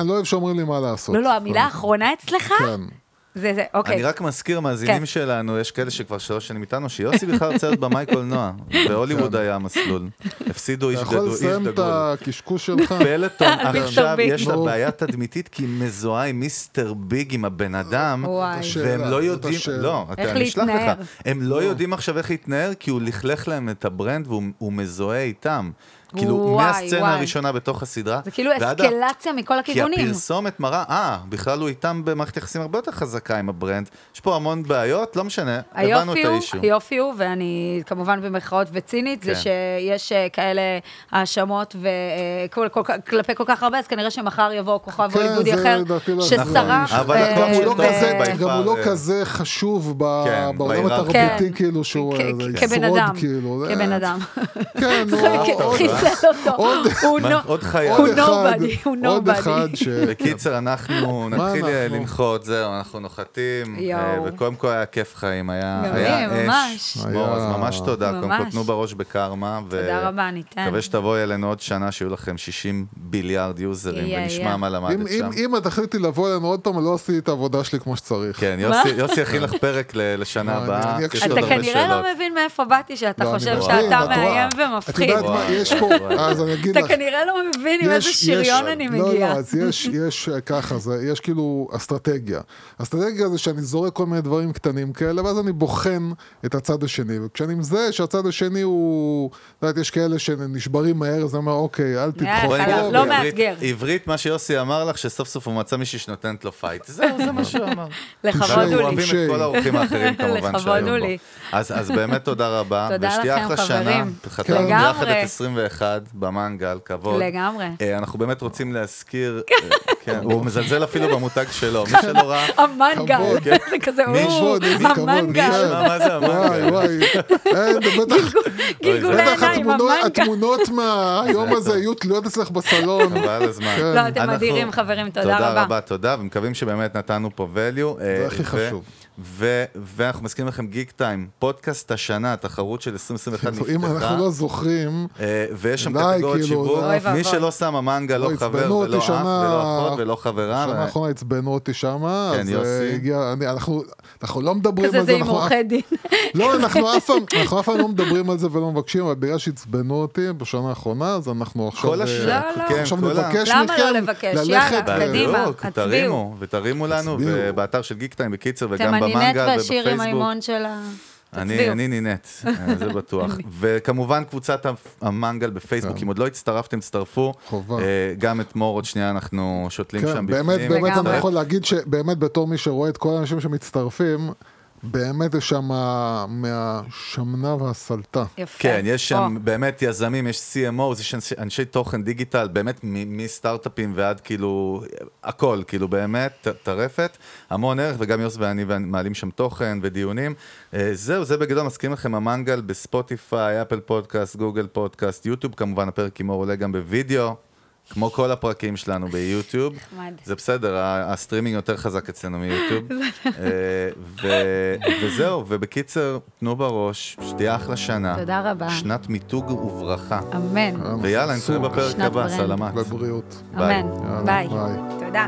לא אוהב שאומרים לי מה לעשות. לא, לא, המילה האחרונה אצלך, כן. זה זה, אוקיי. אני רק מזכיר, מאזינים כן. שלנו, יש כאלה שכבר שלוש שנים איתנו, שיוסי בכלל רוצה להיות במאי קולנוע. בהוליווד היה המסלול. הפסידו איש אתה יכול לסיים את דגול. הקשקוש שלך? פלטון עכשיו. יש לה. בעיה תדמיתית כי היא מזוהה עם מיסטר ביג, עם הבן אדם, והם לא יודעים. לא, אתה- איך אני אשלח להתנער. לך, הם לא יודעים עכשיו איך להתנער כי הוא לכלך להם את הברנד והוא הוא מזוהה איתם. כאילו, וואי, מהסצנה וואי. הראשונה בתוך הסדרה. זה כאילו ועד אסקלציה מכל כי הכיוונים. הפרסומת מראה, אה, בכלל הוא איתם במערכת יחסים הרבה יותר חזקה עם הברנד. יש פה המון בעיות, לא משנה, הבנו את האישו. היופי הוא, ואני כמובן במרכאות וצינית, זה כן. שיש אה, כאלה האשמות וכלפי כל כך הרבה, אז כנראה שמחר יבוא כוכב כן, הוליוודי זה אחר, לא שסרח. נכון, אבל אה, גם הוא לא שלו כזה- by גם הוא לא כזה חשוב ב- כן, בעולם. התרבותי. כאילו שהוא אה, זה כבן ישרוד, אדם, כאילו. זה- כבן אדם. כן, עוד- חיסל אותו, עוד- נו- עוד חייל. הוא עוד nobody, הוא עוד nobody. אחד ש... בקיצר, אנחנו נתחיל אה? לנחות, זהו, אנחנו נוחתים. אה, וקודם כל היה כיף חיים, היה אש. ממש. בואו, אז ממש תודה. קודם כל. תנו בראש בקרמה. תודה רבה, ניתן. מקווה שתבואי אלינו עוד שנה, שיהיו לכם 60 ביליארד יוזרים, ונשמע. מה אם- למדת אם- שם. אם את תחליטי לבוא אלינו עוד פעם, לא עשיתי את העבודה שלי כמו שצריך. כן, יוסי- יוסי יכין לך פרק לשנה לא, הבאה. עוד אתה כנראה. לא מבין מאיפה באתי, שאתה לא, חושב שאתה את. מאיים את ומפחיד. יודעת מה, יש פה. אז אני אגיד לך. אתה כנראה לא מבין עם איזה שריון אני מגיעה. לא, לא, אז יש, יש אה, ככה, יש כאילו אסטרטגיה. אסטרטגיה זה שאני זורק כל מיני דברים קטנים כאלה, ואז אני בוחן את הצד השני. וכשאני מזהה שהצד השני הוא, את יודעת, יש כאלה שנשברים מהר, אז אני אומר, אוקיי, אל אה, תדחו. לא מאתגר. עברית, מה שיוסי אמר לך, שסוף סוף הוא מצא מישהי שנותנת לו fight. זהו, זה מה שהוא אמר. לכבוד הוא לי. אנחנו אוהבים את כל האורחים האחרים, כמובן, שהיו בו. אז באמת תודה רבה. תודה לכם, חברים. ושתהיה אחלה שנה. לגמרי. 21 אחד במנגל, כבוד. לגמרי. אה, אנחנו באמת רוצים להזכיר, אה, כן, הוא מזלזל אפילו במותג שלו, מי שלא ראה... המנגל, כן. זה כזה, הוא, המנגל. מה זה המנגל? וואי, וואי. גלגולי עיניים, המנגל. התמונות מהיום הזה יהיו תלויות אצלך בסלון. חבל הזמן. לא, אתם אדירים, חברים, תודה רבה. תודה רבה, תודה, ומקווים שבאמת נתנו פה value. אה, זה הכי חשוב. ו- ואנחנו מזכירים לכם גיק טיים, פודקאסט השנה, התחרות של 2021 אם אנחנו נפתחה. לא זוכרים, אה, ויש שם די, קטגוריות כאילו, שיווק. מי שלא שם המנגה, לא לא, חבר ולא אח ולא אחות ולא חברה. שנה האחרונה עצבנו אותי שמה, כן, אז יוסי. אה, הגיע, אני- אנחנו אנחנו לא מדברים כזה על זה זה, עם עורכי דין. לא, אנחנו אף פעם אנחנו אף פעם לא מדברים על זה ולא מבקשים, אבל בגלל שעצבנו אותי בשנה האחרונה, אז אנחנו עכשיו... כל אה, השנה, לא, לא. כן, עכשיו ה- נבקש למה מכם לא לבקש? ללכת... יאללה, קדימה. ותרימו לנו. ובאתר של גיק טיים בקיצר, וגם במנגה והשיר עם ובפייסבוק. הלימון של ה... אני. אני נינט, אה, זה בטוח. וכמובן קבוצת המנגל בפייסבוק, כן. אם עוד לא הצטרפתם, תצטרפו. חובה. אה, גם את מור עוד שנייה אנחנו שותלים כן, שם באמת, בפנים. באמת אני לגמרי. יכול להגיד שבאמת בתור מי שרואה את כל האנשים שמצטרפים, באמת יש שם מהשמנה והסלטה. יפה. כן, יש שם או. באמת יזמים, יש CMO, יש אנשי, אנשי תוכן דיגיטל, באמת מסטארט-אפים ועד כאילו, הכל, כאילו באמת, טרפת, המון ערך, וגם יוסי ואני מעלים שם תוכן ודיונים. אה, זהו, זה בגדול, מזכיר לכם, המנגל ב Spotify, Apple Podcast, Google Podcast, YouTube כמובן, הפרק עם אור עולה גם בווידאו. כמו כל הפרקים שלנו ב YouTube. נחמד. זה בסדר, הסטרימינג יותר חזק אצלנו מ YouTube. נכון. אה, וזהו, ובקיצר, תנו בראש, שתהיה אחלה שנה. תודה רבה. שנת מיתוג וברכה. אמן. ויאללה, נתראה בפרק הבא, סלמת. בבריאות. אמן. ביי. תודה.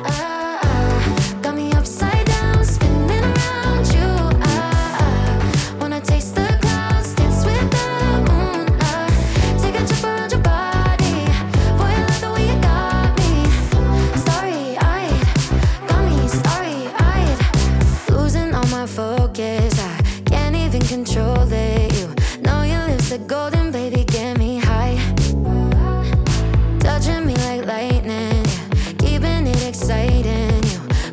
control it. You know your lips are golden, baby, get me high. Touching me like lightning, keeping it exciting.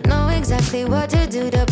You know exactly what to do to